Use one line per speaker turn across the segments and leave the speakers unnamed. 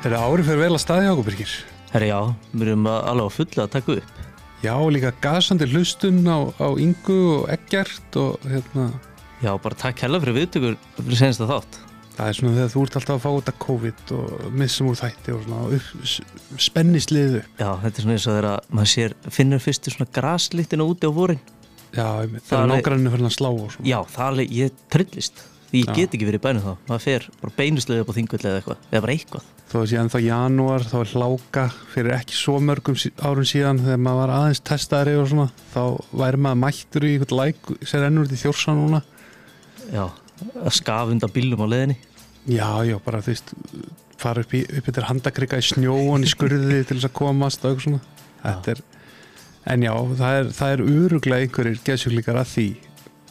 Er það árið fyrir vel að staði okkur, Birgir?
Herra já, við erum alveg fulla að taka upp.
Já, líka gasandi hlustun á, á Ingu og Eggert og hérna,
Já, bara takk hella fyrir viðtökur fyrir senasta þátt.
það er svona þegar þú ert alltaf að fá út af COVID og missum úr þætti og svona upp, s- spennist liðu.
Já, þetta er svona eins og þegar maður sér, finnur fyrstu svona graslítina úti á vorin.
Já,
Það
er nágranninu fyrir að slá og svona.
Já, það er ég trillist. Því ég
Já.
get ekki verið í bænum þá. Maður fer bara beinuslega upp á þingulli eða eitthvað. Eða bara eitthvað.
Þó að sé ennþá janúar, þá er hláka fyrir ekki svo mörgum árum síðan þegar maður var aðeins testaðri og svona, þá væri maður mættur í eitthvað læk sem ennur í þjórsa núna.
Já, að skaf undan bílum á leðinni.
Já, já, bara þú veist, fara upp, í, upp yfir handakrika í snjóan í skurði til þess að komast og eitthvað svona. Þetta er, en já, það er, það er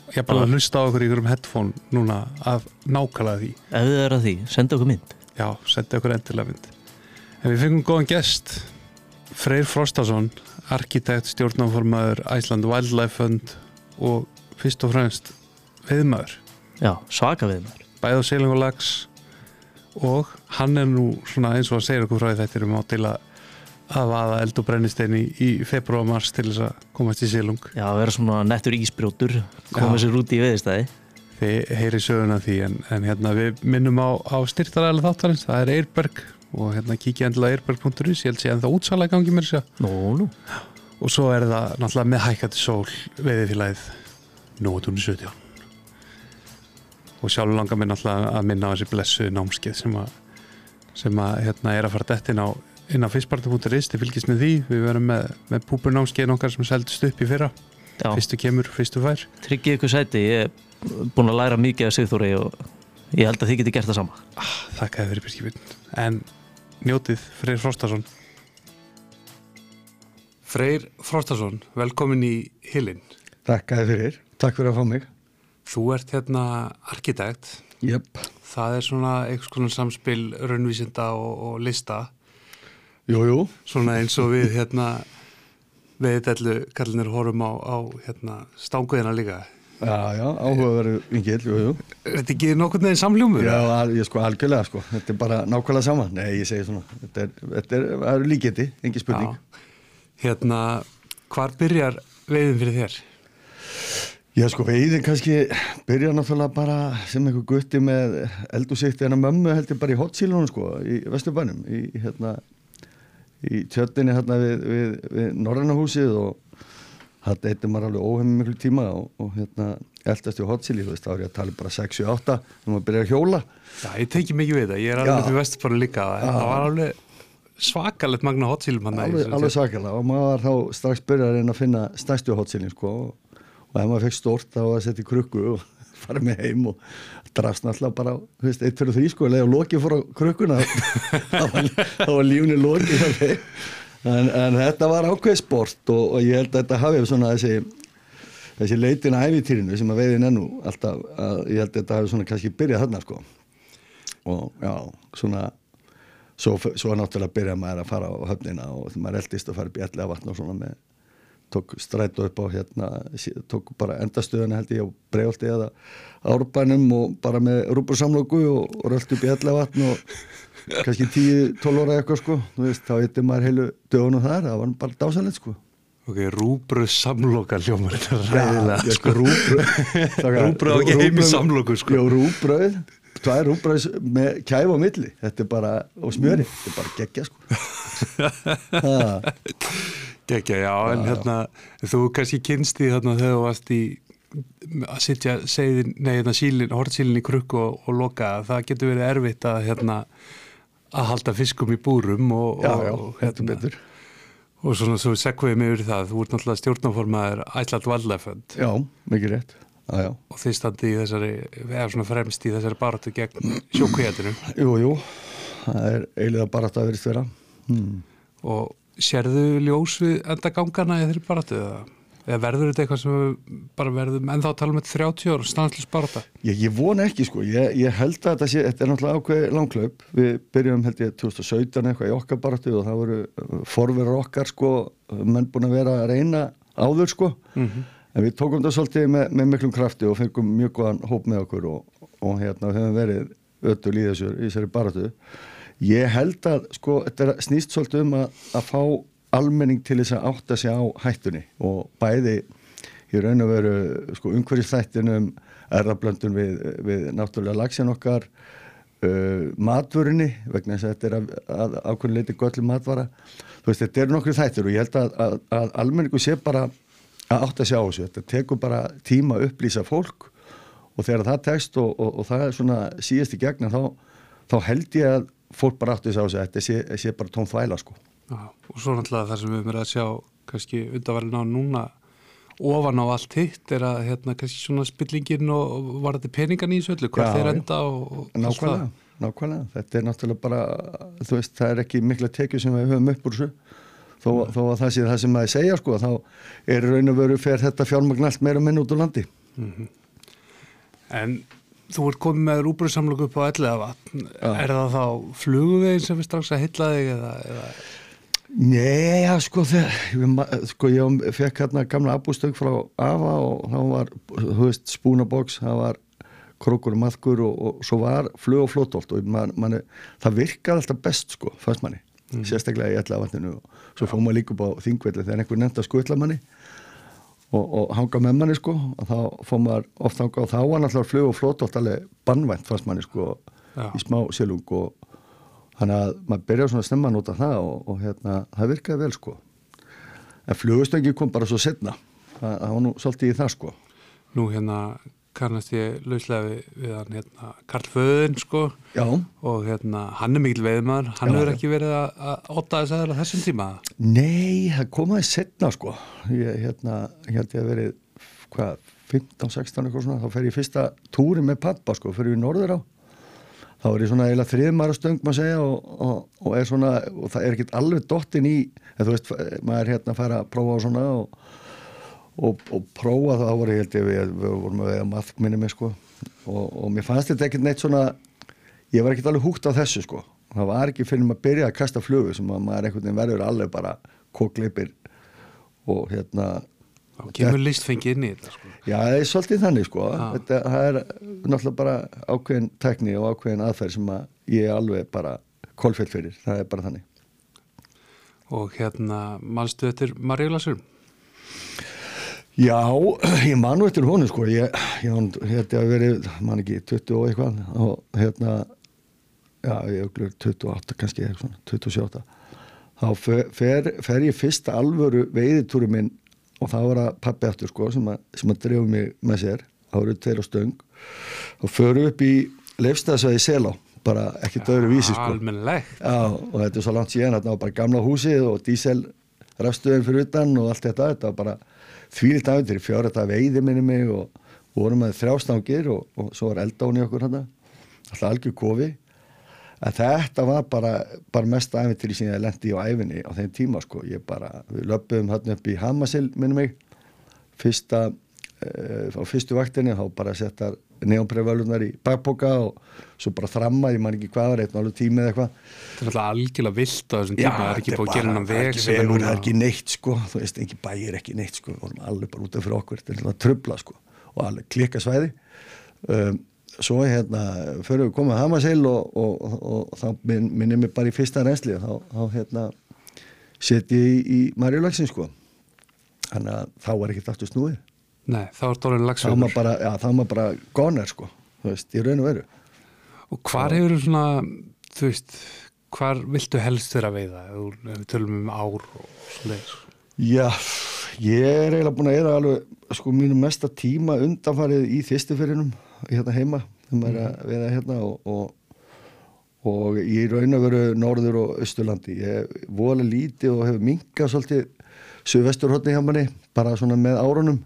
Ég er bara að hlusta á okkur í einhverjum headphone núna af nákvæmlega því.
Ef þið er að því, senda okkur mynd.
Já, sendi okkur endilega mynd. En við fengum góðan gest, Freyr Frostason, arkitekt, stjórnáformaður, Iceland Wildlife Fund og fyrst og fremst veðmaður,
Já, svaka við maður.
bæð á seiling og lags og hann er nú svona eins og að segja okkur frá þetta erum á til að að vaða eld og brennistein í, í februar og mars til þess að komast í sílung.
Já, vera svona nettur ísbrjótur, koma
Já.
sér út í veðistæði.
Þið heyri söguna því en, en hérna við minnum á, á styrtaræðilega þáttarins, það er Eirberg og hérna kíkja endilega eirberg.is, ég held sé en það útsala í gangi mér sér
Nú, nú.
og svo er það náttúrulega með hækkandi sól veiðifélagið nótunni 17 og sjálf langar mér náttúrulega að minna á þessi blessu námskeið sem að, sem að hérna, er að fara dett inn á, inn á fyrstparta.is til fylgist með því, við verum með, með púpur námskeiðin okkar sem seldist upp í fyrra.
Já,
fyrstu kemur, fyrstu fær.
Tryggið ykkur sæti. Ég er búin að læra mikið af Sigþóri og ég held að þið geti gert það sama.
Þakka þið fyrir byrskipin En njótið Freyr Frostason. Freyr Frostason, velkomin í Hillin
Takk að þið fyrir, takk fyrir að fá mig.
Þú ert hérna arkitekt.
Jöp,
Það er svona eitthvað svona samspil raunvísinda og, og lista
jú, jú
svona eins og við hérna við dellu kallinir horfum á, á hérna stanguðina líka
Já, já, áhugaveru vingill, jú, jú
Er þetta ekki nokkurn veginn samljómur?
Já, ég sko algjörlega sko, þetta er bara nákvæmlega sama Nei, ég segi svona, þetta er, þetta er, það eru líkiti, engi spurning
Já. Hérna, hvar byrjar veiðin fyrir þér?
Já, sko, veiðin kannski byrja náttúrulega bara sem einhver gutti með eldúsikt en að mömmu heldur bara í hotsílunum sko, í Vesturbænum í hérna í tjöttinni hérna við, við, við Norrannahúsið og það eittir maður alveg óheimum miklu tíma og, og hérna eldast í hotsíli, þú veist, þá er ég að tala bara 6-8 þegar maður byrjar að hjóla.
Já, ég teki mikið við það, ég er alveg
Já.
fyrir vesturfóru líka. Það var alveg svakalegt magna hotsílum hann
alveg, alveg svakalega. Og maður var þá strax byrjar að reyna að finna stærstu hotsílin sko. Og, ef maður fekk stórt þá var að setja í krukku og fara með heim og drafst náttúrulega bara, þú veist, 1, 2, 3 sko eða lokið fór á krukkuna. Þá var, lífni lokið en, en þetta var ákveð sport og, og ég held að þetta hafi svona þessi þessi leitin að æfitýrinu sem að veiðin ennú alltaf, að, ég held að þetta hafi svona kannski byrjað þarna sko. Og já, svona svo, svo náttúrulega byrja maður að fara á höfnina og maður eldist að fara í ellega vatn og svona með tók strætó upp á hérna tók bara endastöðuna held ég á bregolti eða árbænum og bara með rúbursamlóku og, og rölt upp í ellega vatn og kannski 10-12 ára eitthvað sko. Þú veist, þá eittir maður heilu dögunum þar það var bara dásalegt sko.
Ok, rúbröð samloka hljómar þetta er ræðilega
Já, sko, rúbröð
Rúgbrauð á ekki heim í samloku, sko.
Já, rúbröð, tvær rúbröð með kæf á milli, þetta er bara og smjöri, þetta er bara geggja sko
Gekja, já, en hérna þú kannski kynst því þarna þegar þú varst í að sitja segðin, nei, hérna sílin, hortsílin í krukku og, og loka, það getur verið erfitt að hérna að halda fiskum í búrum og,
Já,
og,
já,
og,
heldur betur.
Og svona svo segveið mig yfir það, þú ert náttúrulega stjórnáformaður Wildlife Fund
Já, mikið rétt. Já, já,
og þið standi í þessari, eða svona fremst í þessari baráttu gegn sjókvíðatinu
jú, jú það er eiginlega bara þetta að verið vera. Hmm.
og sérðu ljós við enda gangana í þeirri baráttu eða, eða verður þetta eitthvað sem bara verðum ennþá að tala um þetta 30 ára stanslýs barátta?
Ég, ég vona ekki sko, ég, ég held að þetta sé þetta er náttúrulega ákveð langklaup við byrjum held ég 2017 eitthvað í okkar baráttu og það voru forverur okkar sko, menn búin að vera að reyna áður sko. En við tókum þetta svolítið með, með miklum krafti og fengum mjög góðan hóp með okkur og, og hérna höfum verið ötul í þessu í þessari baráttu Ég held að sko, þetta snýst svolítið um að, að fá almenning til þess að átta sig á hættunni og bæði í raun og veru sko, umhverfisþættinum erðablöndun við, við náttúrulega lagsin okkar uh, matvörinni vegna þess að þetta er að, að ákveðin leiti göllu matvara. Þú veist, þetta eru nokkru þættir og ég held að, að almenningu sé bara að átta sig á þessu, þetta tekur bara tíma að upplýsa fólk og þegar það tekst og, og, og það er svona síðast í gegna þá, þá held ég að fólk bara átti á þessu, þetta sé, sé bara tóm þvæla sko.
Já, og svo náttúrulega það sem við verið að sjá kannski undarverðin á núna ofan á allt hitt er að hérna kannski svona spillingin og var þetta peningan í þessu öllu, hvað þeir enda og,
Nákvæmlega, nákvæmlega, þetta er náttúrulega bara, þú veist, það er ekki mikla tekju sem við höfum upp úr þessu. Þó, þó að það sé það sem maður segja sko, þá er raun og veru fer þetta fjármagn allt meira minn út úr landi.
En þú ert komið með rúbröðsamlöku upp á elliða vatn,
Já.
er það þá fluguvegin sem við strax að hylla þig eða, eða?
Nei, já, sko, þegar, sko, ég fekk hérna gamla abbústöng frá AFA og þá var, þú veist, spúnaboks, það var krókur og maðkur og, og svo var flug og flótolt og man, man, það virkaði alltaf best, sko, fannst manni, sérstaklega í ætla vatninu og svo fór maður líka upp á þingvelli þegar einhver nefndi að skutla manni og, og hanga með manni, sko, og þá fór maður oft hanga og þá var náttúrulega flug og flótolt alveg bannvænt, fannst manni, sko,
Já.
í smá silung og þannig að maður byrjaði svona að snemma að nota það og, og hérna, það virkaði vel sko. En flugustöngi kom bara svo setna það, það var nú svolítið í það sko.
Nú hérna kannast ég lauslega við, við hann hérna Karl Föðin sko.
Já,
og hérna hann er mikil veiðmaður, hann hefur ekki verið að, að otta þess aðeins þessum tíma?
Nei, það komaði setna sko. Ég, hérna, held ég að verið hvað, 15-16 eitthvað svona. Þá fer ég fyrsta túri með pappa sko fyrir við norður á. Þá er ég svona eiginlega þriðmara stöng maður segja og, og, og er svona og það er ekkert alveg dottin í þú veist, maður er hérna að fara að prófa á svona og, og, og prófa það voru ég held ég við, við vorum að vega maðk minni mig sko. Og, og mér fannst þetta ekkert neitt svona ég var ekkert alveg húgt á þessu sko. Það var ekki fyrir maður að byrja að kasta flugu sem að maður einhvern veginn verður alveg bara kókleipir og hérna
þá kemur listfengi inn í þetta sko.
Já, það er svolítið þannig sko.
Já.
þetta, það er náttúrulega bara ákveðin tekni og ákveðin aðferð sem að ég er alveg bara kolfell fyrir, það er bara þannig.
Og hérna mannstu eftir Marjulasur
Já, ég man nú eftir honum sko. Ég, ég hann hérna að verið man ekki 20 og eitthvað. Og hérna já, ég auglur 28 kannski eitthvað svona, 27 þá fer, fer, fer ég fyrsta alvöru veiðitúri minn og það var að pappi aftur sko sem að, sem að drefu mig með sér. Það voru tveir á stöng. Og förum upp í leifstæðsvæði Selá bara ekki döðru vísi sko.
almennilegt.
Já, og þetta er svo langt síðan, þetta var bara gamla húsið og dísel rafstöðin fyrir utan og allt þetta, þetta var bara þvílitt aðeins, fjóra þetta veiði minni mig og vorum með þrjástangir og, og svo var eldáni okkur hann alltaf algjör kofi. En þetta var bara, bara mest æfintir sem ég lendi á æfinni á þeim tíma sko, ég bara, við löpum hann upp í Hamasil minni mig. Fyrsta uh, á fyrstu vaktinni þá bara settar neonprefölunar í bakboka og svo bara þramma, ég man ekki hvað var einn og alveg tími eða eitthvað.
Þetta er alltaf algjörlega vilt á þessum tíma það er ekki búið að gera
er
veg sem er núna?
það er ekki neitt sko, þú veist, ekki bæir ekki neitt sko, við vorum alveg bara út af fyrir okkur þetta er alltaf trubla sko, og alveg klikka svæði um, svo hérna fyrir við komum að Hamaseil og, og, og, og þá minn, minnum ég bara í fyrsta reynsli þá, þá hérna set ég í, í Marjulagsin sko. Þannig að þá var ekkert aftur snúið
nei, þá er
þá var
lagsvegur
maður bara, já, þá maður bara goner sko, þú veist, í raun og veru.
Og hvar hefur þú svona þú veist, hvar viltu helst að veiða ef við tölum um ár og svoleiðis?
Já, ég er eiginlega búin að eða alveg sko mínu mesta tíma undanfarið í þýstiferinum hérna heima þegar maður er að veða hérna og, og, og ég er raun að veru norður og austurlandi. Ég er vola lítið og hefur minkað svolítið suðvesturhóttni hjá manni bara svona með árunum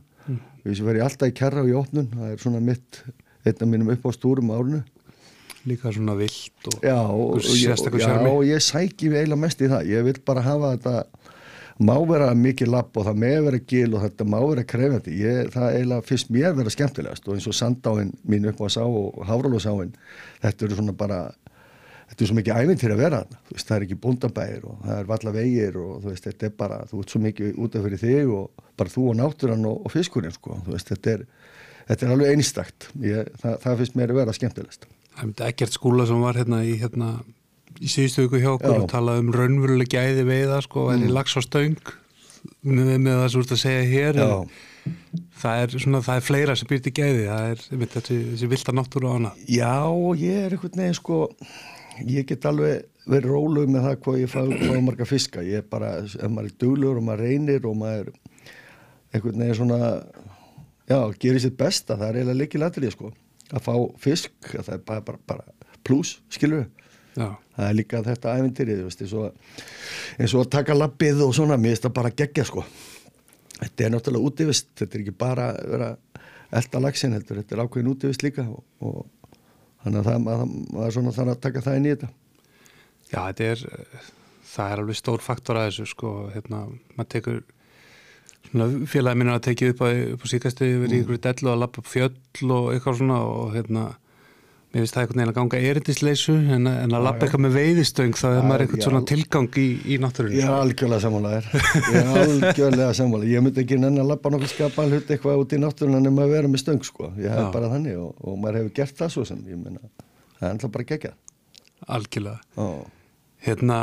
mm. við verðum alltaf í kærra og í opnun. Það er svona mitt, einn af mínum upp á stúrum árunu
líka svona vilt og
Já, og, og, ég,
sérstakur
já, og ég sæki mig eiginlega mest í það. Ég vil bara hafa þetta má vera mikið lapp og það með vera gil og þetta má vera krefjandi. Ég, það eiginlega fyrst mér vera skemmtilegast og eins og sandáin mín upp á sá og hafralósáin þetta eru svona bara þetta er svo mikið ævintýri að vera veist, það er ekki búndabæir og það er valla vegir og veist, þetta er bara, þú ert svo mikið út af fyrir þig og bara þú og náttúran og, og fiskurinn sko, veist, þetta er þetta er alveg einstakt. Ég, það, það finnst mér að vera skemmtilegast.
Það er ekkert skúla sem var hérna í hérna í síðustu viku hjá okkur
Já.
og talaði um raunveruleg gæði veiða sko, en í lags á stöng með, með það sem þú ert að segja hér.
Já,
en það er, svona, það er fleira sem býrt í gæði það er þessi, þessi vilda náttúru og annað.
Já ég er einhvern veginn sko ég get alveg verið rólug með það hvað ég fá, marga fiska. Ég er bara, ef maður er duglegur og maður reynir og maður einhvern veginn svona já, gerir sitt besta, það er eiginlega líkilatrið sko, að fá fisk að það er bara, bara, bara pluss, skilur við
Já,
það er líka þetta æventýrið þú veist, eins og, eins og að taka lappið og svona, mér finnst það bara geggja sko. Þetta er náttúrulega útivist þetta er ekki bara að vera elda lagsin heldur, þetta er ákveðin útivist líka og, og þannig að það, maður, maður svona þarf að taka það inn í þetta.
Já þetta er það er alveg stór faktor að þessu sko, hérna, maður tekur svona félagi minna að tekið upp á, á síkastu verið í ykkur dellu að lappa upp fjöll og eitthvað svona og hérna mér finnst það einhvern veginn að ganga erindisleysu en, að- en að lappa eitthvað með veiðistöng þá er maður eitthvað svona tilgang í, í náttúrunni.
Ég er algjörlega sammálaðir ég er algjörlega sammálaðir ég myndi ekki nenni að lappa nokkuð skapal hlut eitthvað út í náttúruna nema að vera með stöng sko. Ég hef
Já.
bara þannig og, og maður hefur gert það svo sem ég meina, það er alltaf bara geggja
algjörlega.
Oh.
hérna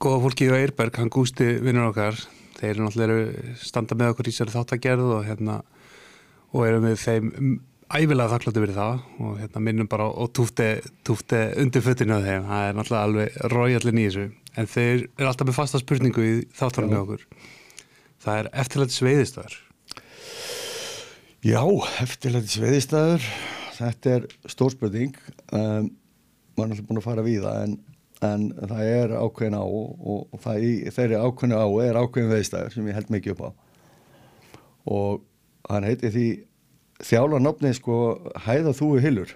góða fólki í Eirberg, hann Gústi vinnur okkar, þeir eru náttúrulega standa með okkur í sér þáttagerð og hérna og erum við þeim æfilega þakkláttu fyrir það og hérna minnum bara og túfti, undir fötinu á þeim, það er náttúrulega alveg rójallin í þessu, en þeir eru alltaf með fasta spurningu í þáttanum með okkur. Það er eftirlætis veiðistar
Já, eftirlæti sveiðistæður þetta er stórspurning um, maður er alltaf búin að fara við það en, en það er ákveðin á og, og það í þeirri ákveðin á er ákveðin veiðistæður sem ég held mikið upp á. Og hann heiti því þjála nafnið sko Hæða þú í hylur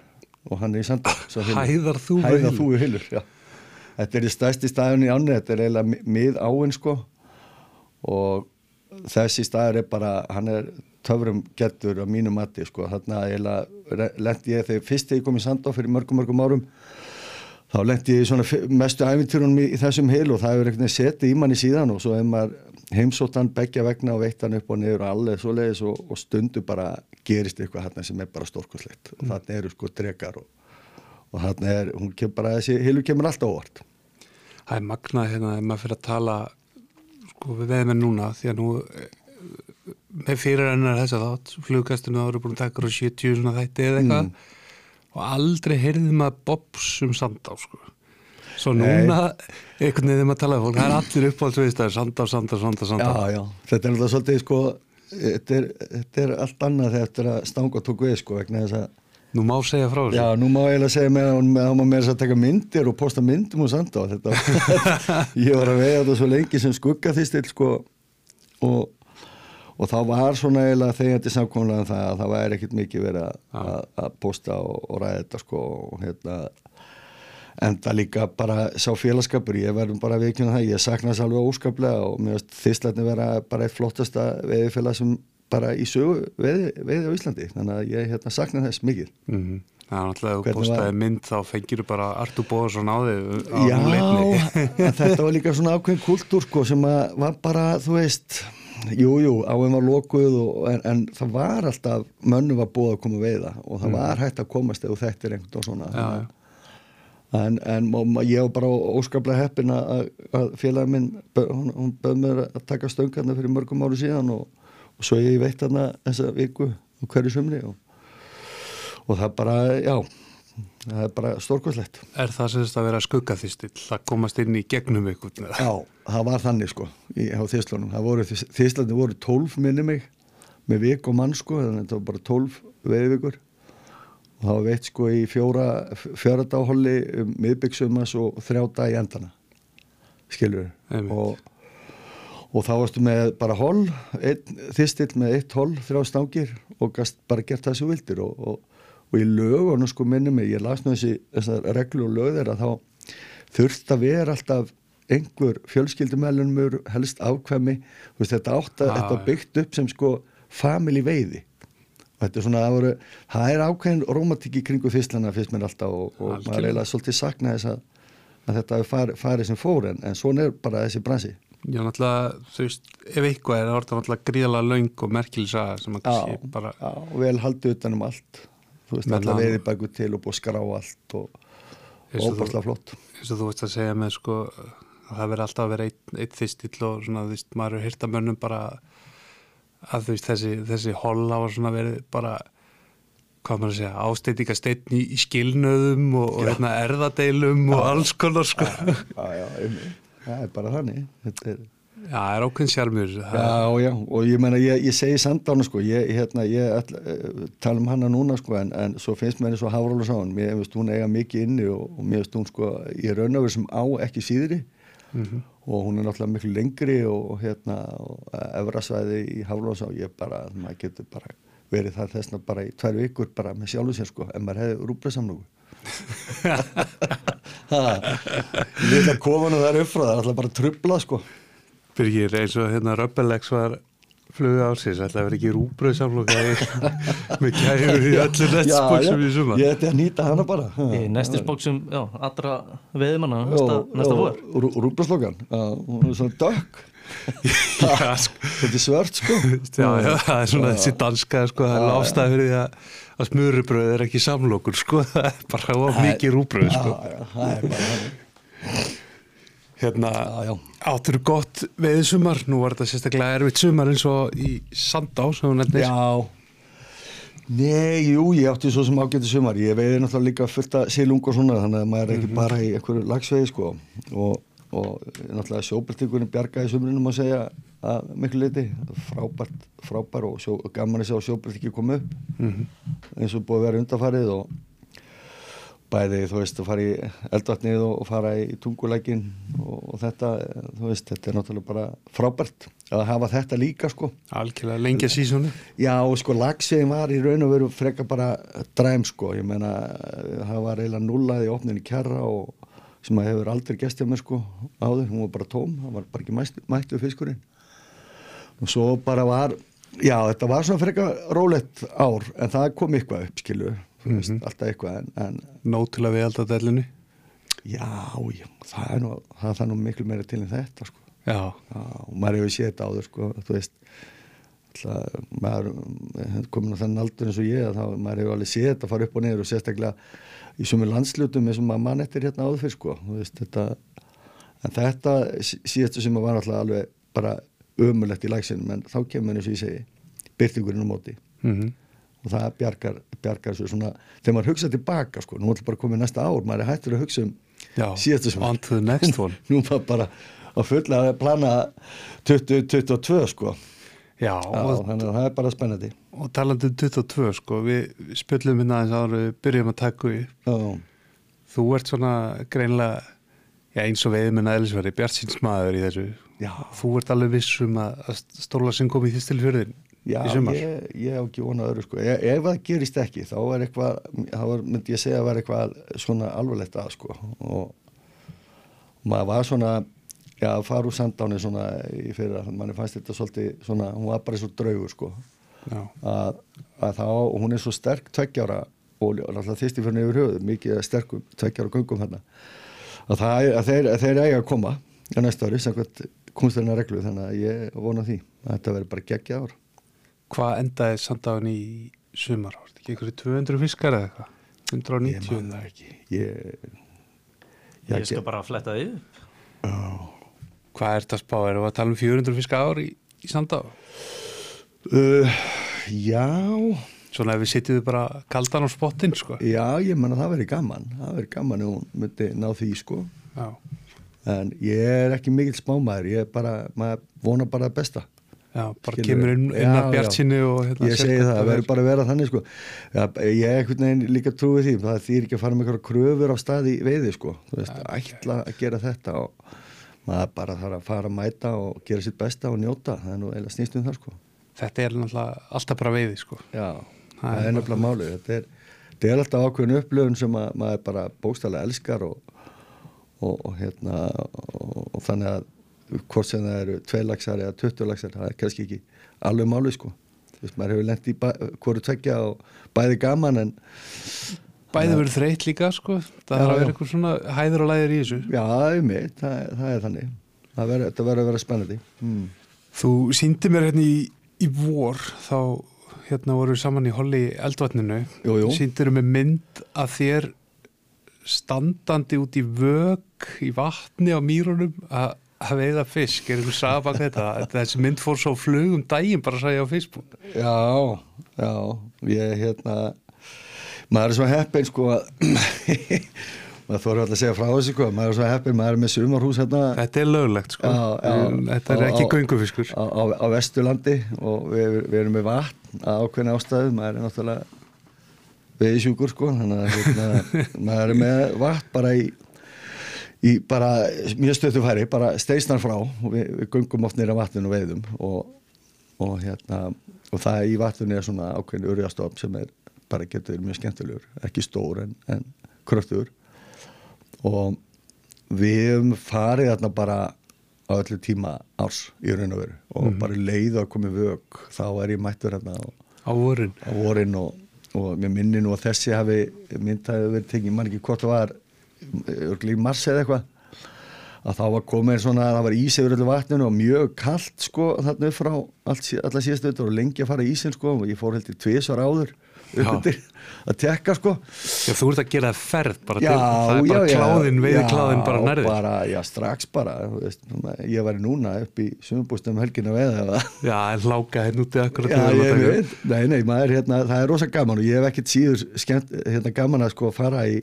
og hann er í sanda
Hæðar þú í
Hæða
Hylur?
þetta er í stæsti staðun í ánni þetta er eiginlega mi- mið áinn sko. Og þessi staður er bara, hann er töfrum getur á mínu mati sko, þarna eiginlega lendi ég þegar fyrst ég kom í Sandá fyrir mörgum mörgum árum þá lendi ég í svona mestu æfintýrunum í, í þessum heil og það hefur veginn setið í manni síðan og svo hefur maður heimsóttan begja vegna og veitt hann upp og niður og alveg svoleiðis og, og stundu bara gerist eitthvað hann sem er bara stórkoslegt og þarna eru sko drekar og, og þarna er, hún kemur bara þessi heilu kemur alltaf óvart.
Það er magnað hérna ef maður fyrir að tala sko við veðum en núna því að nú með fyrir ennar þess að þátt flugkastinu ára búin að taka á 70 svona þætti eða eitthvað. Og aldrei heyrði maður bobs um sandá sko svo núna einhvern veginn þegar maður talaði fólk það er allir uppáhaldsviðstæður sandá, sandá, sandá, sandá.
Já, já, þetta er alltaf svolítið sko þetta er, þetta er allt annað þegar þetta er að stanga tók við sko vegna þess að
nú má segja frá þessu.
Já, nú má ég eiginlega segja með að má meira þess að taka myndir og posta myndum og sanda þetta, ég var að vega þetta svo lengi sem skugga því stil sko og, og þá var svona eiginlega þegar þetta samkomlega það að það væri ekkit mikið verið að posta og, og ræða þetta sko og hérna en það líka bara sá félagskapur ég verðum bara að veikjuna það, ég sakna þess alveg óskaplega og mér finnst þýslatni vera bara eitt flottasta veiðifélag sem bara í sögu veiði, veiði á Íslandi þannig að ég hérna, sakna þess mikið
Mhm. það er náttúrulega þú postaði mynd þá fengir þú bara Artur Bóðarsson á þig á
Já, þetta var líka svona ákveðin kultúr sko sem að var bara, þú veist jú, jú, áinn var lokuð og, en, en það var alltaf, mönnu var búið að koma að veiða og það var hægt að komast ef þú þekktir einhvern og svona
Mm. Já, já.
En, en ég var bara óskaplega heppin að, að félagin minn hún, hún böð mér að taka stöngarna fyrir mörgum áru síðan og, og svo ég veitt hana þessa viku á hverju sumri og, og það bara, já það er bara stórkvæslegt
er það sem þetta að vera skuggaþýstill að komast inn í gegnum ykkur?
Já, það var þannig sko í, á Þíslunum. Það voru, 12 minni mig með vik og mann sko, þannig að þetta var bara 12 veiðvikur og það var veitt sko í fjóra, fjóra dáholli um miðbyggsumas og þrjá dag í endana skilur og, og þá varstu með bara hol þýstill með eitt hol, þrjá stangir og gast bara gert það sem vildir. Og, og, og í lögunum sko minni mig, ég las nú þessi reglu og lög þeirra þá þurft að vera alltaf einhver fjölskyldumælunumur, helst Þú veist, þetta átt að
Já,
þetta byggt upp sem sko family veiði þetta er svona, það, voru, það er ákveðin rómatík í kringu fyrslana fyrst mér alltaf og, og maður er eiginlega svolítið sakna þess að, að þetta hafi farið, sem fór en, en svona er bara þessi bransi.
Já, náttúrulega, þú veist, ef eitthvað er það orðið náttúrulega gríðalega löng og merkileg saga sem að kannski bara,
já, og vel haldið utan um allt. Þú veist,
hann-
veiði bæku til og búið skrá allt og, óbærslega flott.
eins og þú veist að segja með sko að það verður alltaf að vera eitt, eitt þistill og svona þú veist, maður er hýrt að mönnum bara að veist þessi, þessi holla og svona verið bara hvað maður að segja, ásteytingasteinn í, í skilnöðum og, og hérna, erðadeilum og alls konar sko. Já,
já, já, það er bara þannig. Þetta er
það er ákveðin sjálfur
Já, já, og ég meina, ég, ég segi sandána sko, ég, hérna, ég ætla, uh, tala um hana núna sko, en, en svo finnst mér eins og Hafrála sá hann, mér finnst hún eiga mikið inni og, og mér finnst hún sko, ég raun og verið sem á ekki síðri og hún er náttúrulega miklu lengri og, og hérna, og efrasvæði í Hafrála sá, ég bara, maður getur bara verið þar þessna bara í tvær vikur bara með sjálfu sér sko, en maður hefði rúbrið samlóku. Lilla kofanu þar upp frá það er alltaf bara trublað sko.
Byrgir eins og hérna Röbbelegs var flugu ásins, ætla að vera ekki rúbröð samloka með kæfur í öllu netsbóksum í suma
Ég ætti að nýta hana bara.
Í nestisbóksum, já, allra veðimanna næsta, næsta vor.
Rúblaslokkan, hún er svona dökk.
Sko.
Þetta er svört sko.
Já, já, það er svona þessi danska sko, það er ástæð fyrir því að, að smörubröð er ekki samlokur sko, það er bara mikið rúbröð sko.
Já, já, það er bara þannig
Hérna, áttur gott veiði sumar, nú var þetta sérstaklega erfitt sumar eins og í Sandá sem hún nefnir.
Já. Nei, jú, ég átti svo sem ágæti sumar. Ég veiði náttúrulega líka fullt að silung og svona þannig að maður er ekki bara í einhverju lagsveiði sko. Og, og náttúrulega sjóbeltingunni bjargaði sumrinum að segja að miklu leiti frábært, frábær og sjó, gaman að sjá sjóbeltingi koma upp. Eins og búið að vera undarfarið og bæði þú veist að fara í eldvatnið og, fara í tungulækin og, og þetta, þú veist, þetta er náttúrulega bara frábært að hafa þetta líka sko.
Algjörlega lengja sísónu.
Já, og sko lagsvegin var í raun og veru frekar bara dræm sko, ég meina það var eiginlega nullaði opnin í kjarra og sem að hefur aldrei gest hjá mér sko áður, hún var bara tóm, það var bara ekki mættu, fiskurinn. Og svo bara var, já þetta var svona frekar rólegt ár en það kom eitthvað upp skilu, þú veist, alltaf eitthvað en, en
Nót til að við alltaf dellinu.
já, já, það er nú, það er það nú miklu meira til en þetta sko.
Já,
Já, og maður hefur séð þetta áður sko, þú veist alltaf, maður er komin á þennan aldur eins og ég að þá, maður hefur alveg séð þetta fara upp og niður og sérstaklega í sumir landslutum eins og maður mann eftir hérna áður fyrr sko, þú veist þetta en þetta sí- síðastu sem var alltaf alveg bara ömulegt í lægsinum en þá kemur eins og ég segi byrtingurinn á móti.
Mm
og það bjargar, bjargar svo svona þegar maður hugsa tilbaka sko, nú er þetta bara komið næsta ár maður er hættur að hugsa um síðastu sem nú var bara að fulla að plana 2022 sko.
Já,
Já,
og,
þannig að það er bara spennandi.
og talandi um 22 sko, við spjöllum hérna aðeins ára við byrjum að taka við. Þú ert svona greinlega, já eins og veiðmenn að Elisveri, Bjartsins maður í þessu.
já,
Þú ert alveg viss um að, að stóla sem kom í því stilfjörðin
já ég, ég hef ekki vonað öðru sko. Ef, ef það gerist ekki þá er eitthvað þá myndi ég segja að vera eitthvað svona alvarlegt að sko. Og maður var svona já, úr sandáni svona í fyrir að manni fannst þetta svolítið svona, hún var bara svo draugur sko. Að, að þá, og hún er svo sterk tveggjára og alltaf þýsti fyrir yfir höfuð mikið sterkum tveggjára göngum hérna að, það, er- að, þeir, þeir eiga að koma á næsta ári, samkvæmt kunsturina reglu þannig að ég vona því að þetta verður bara geggja ár
hvað endaði sandáin í sumar? Var þetta ekki einhverju 200 fiskar eða eitthvað?
ég
190
man það ekki ég,
Ég skal bara fletta því upp.
Hvað er þetta að spá? Erum við að tala um 400 fiska ár í, í sandá?
uh, já
Svona ef við sitjum bara kaldan á spottin sko.
já, ég menna það verður gaman það verður gaman ef hún myndi ná því sko
Já,
en ég er ekki mikill smámaður ég er bara, maður vona bara það besta
já bara
Skilurðu?
kemur inn, inn
Já,
að bjartsinni og hérna,
ég segi það, það verður bara að vera þannig sko. ja, ég er einhvern veginn líka trúið því það þýr ekki að fara með einhverja kröfur á stað í veiði sko. þú veist, ætla að gera þetta og maður bara þarf að fara að mæta og gera sitt besta og njóta það er nú eiginlega snýst um það sko.
Þetta er náttúrulega alltaf bara veiði sko.
já,
Það
það
er
nefnilega málið þetta er, þetta er alltaf ákveðin upplöfun sem að, maður bara bókstæðlega elskar og, og, og hérna og þannig að hvort sem það eru tvei lagsar eða 20 lagsar það er kannski ekki alveg málið sko. Þú veist, maður hefur lent í hvoru tveggja og bæði gaman en
Bæði verður þreytt líka sko. Það er að vera eitthvað svona hæður og læðir í þessu.
Já, það er mitt, það, það er þannig. Það verður, að vera spennandi. Mm.
Þú síndi mér hérna í, í vor þá hérna voru við saman í holli í eldvatninu síndir með mynd að þér standandi út í vög í vatni á mýrunum að að veiða fisk, er einhver saga baka þetta? Þessi mynd fór svo flug um daginn bara að segja á Facebook.
Já, já, ég hérna maður er svo heppin sko að maður þóru alltaf að segja frá þessu sko maður er svo heppin, maður er með sumarhús hérna.
Þetta er löglegt sko,
Já, já.
þetta er
Á-
ekki
á-
göngufiskur.
á, á, á Vesturlandi og við, við erum með vatn að ákveðna ástæðu, maður er náttúrulega veðisjúkur sko þannig að hérna, maður er með vatn bara í, í bara mjög stöðu færi, bara steisnar frá. Og við, við göngum oft nýra vatninu og veiðum og, og hérna og það í vatninu er svona ákveðin urjastofn sem er bara getur mjög skemmtilegur ekki stór en, en kröftugur. Og við farið þarna bara á öllu tíma árs í raun og veru og bara leið að komi vög þá er ég mættur hérna á,
vorin.
á vorin og, og mér minni nú að þessi hafi mynd hafi verið tekið, mann ekki hvort það var örgli í mars eða eitthvað að þá var komið svona að það var ís yfir öllu vatninu og mjög kallt sko þarna upp frá alla síðastu öllur og lengi að fara í ísinn sko og ég fór heldur tvisar áður
Já.
upp undir að tekka sko.
Já, þú ert að gera ferð bara
já,
til, það er bara
já, já,
kláðin, veiði
já,
kláðin bara nærðir
bara, já, strax bara veist, ég væri núna upp í sumumbústum helgin að veiða eða?
Já, en láka henn úti akkurat
Já, ég veit, nei, nei, maður, hérna, það er rosa gaman og ég hef ekkert síður skemmt, hérna, gaman að sko fara í,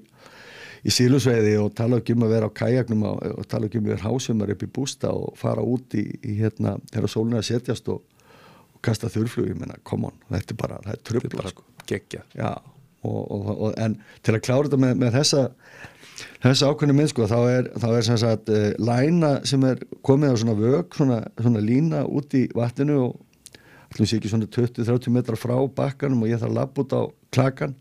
í sílusveiði og tala ekki um að vera á kajaknum og, tala ekki um að vera hásumar upp í bústa og fara út í, í hérna, þegar sólun er að setjast og, og kasta þurrflug, ég menna, come on, þetta er bara, það er
bara
sko.
geggja
Já, og, og, og, en til að klára þetta með, með þessa þessa ákveðni minn sko, þá er, þá er sem sagt uh, læna sem er komið á svona vög, svona, svona lína út í vatninu og ætlum sé ekki svona 20-30 metrar frá bakkanum og ég þarf að lappa út á klakan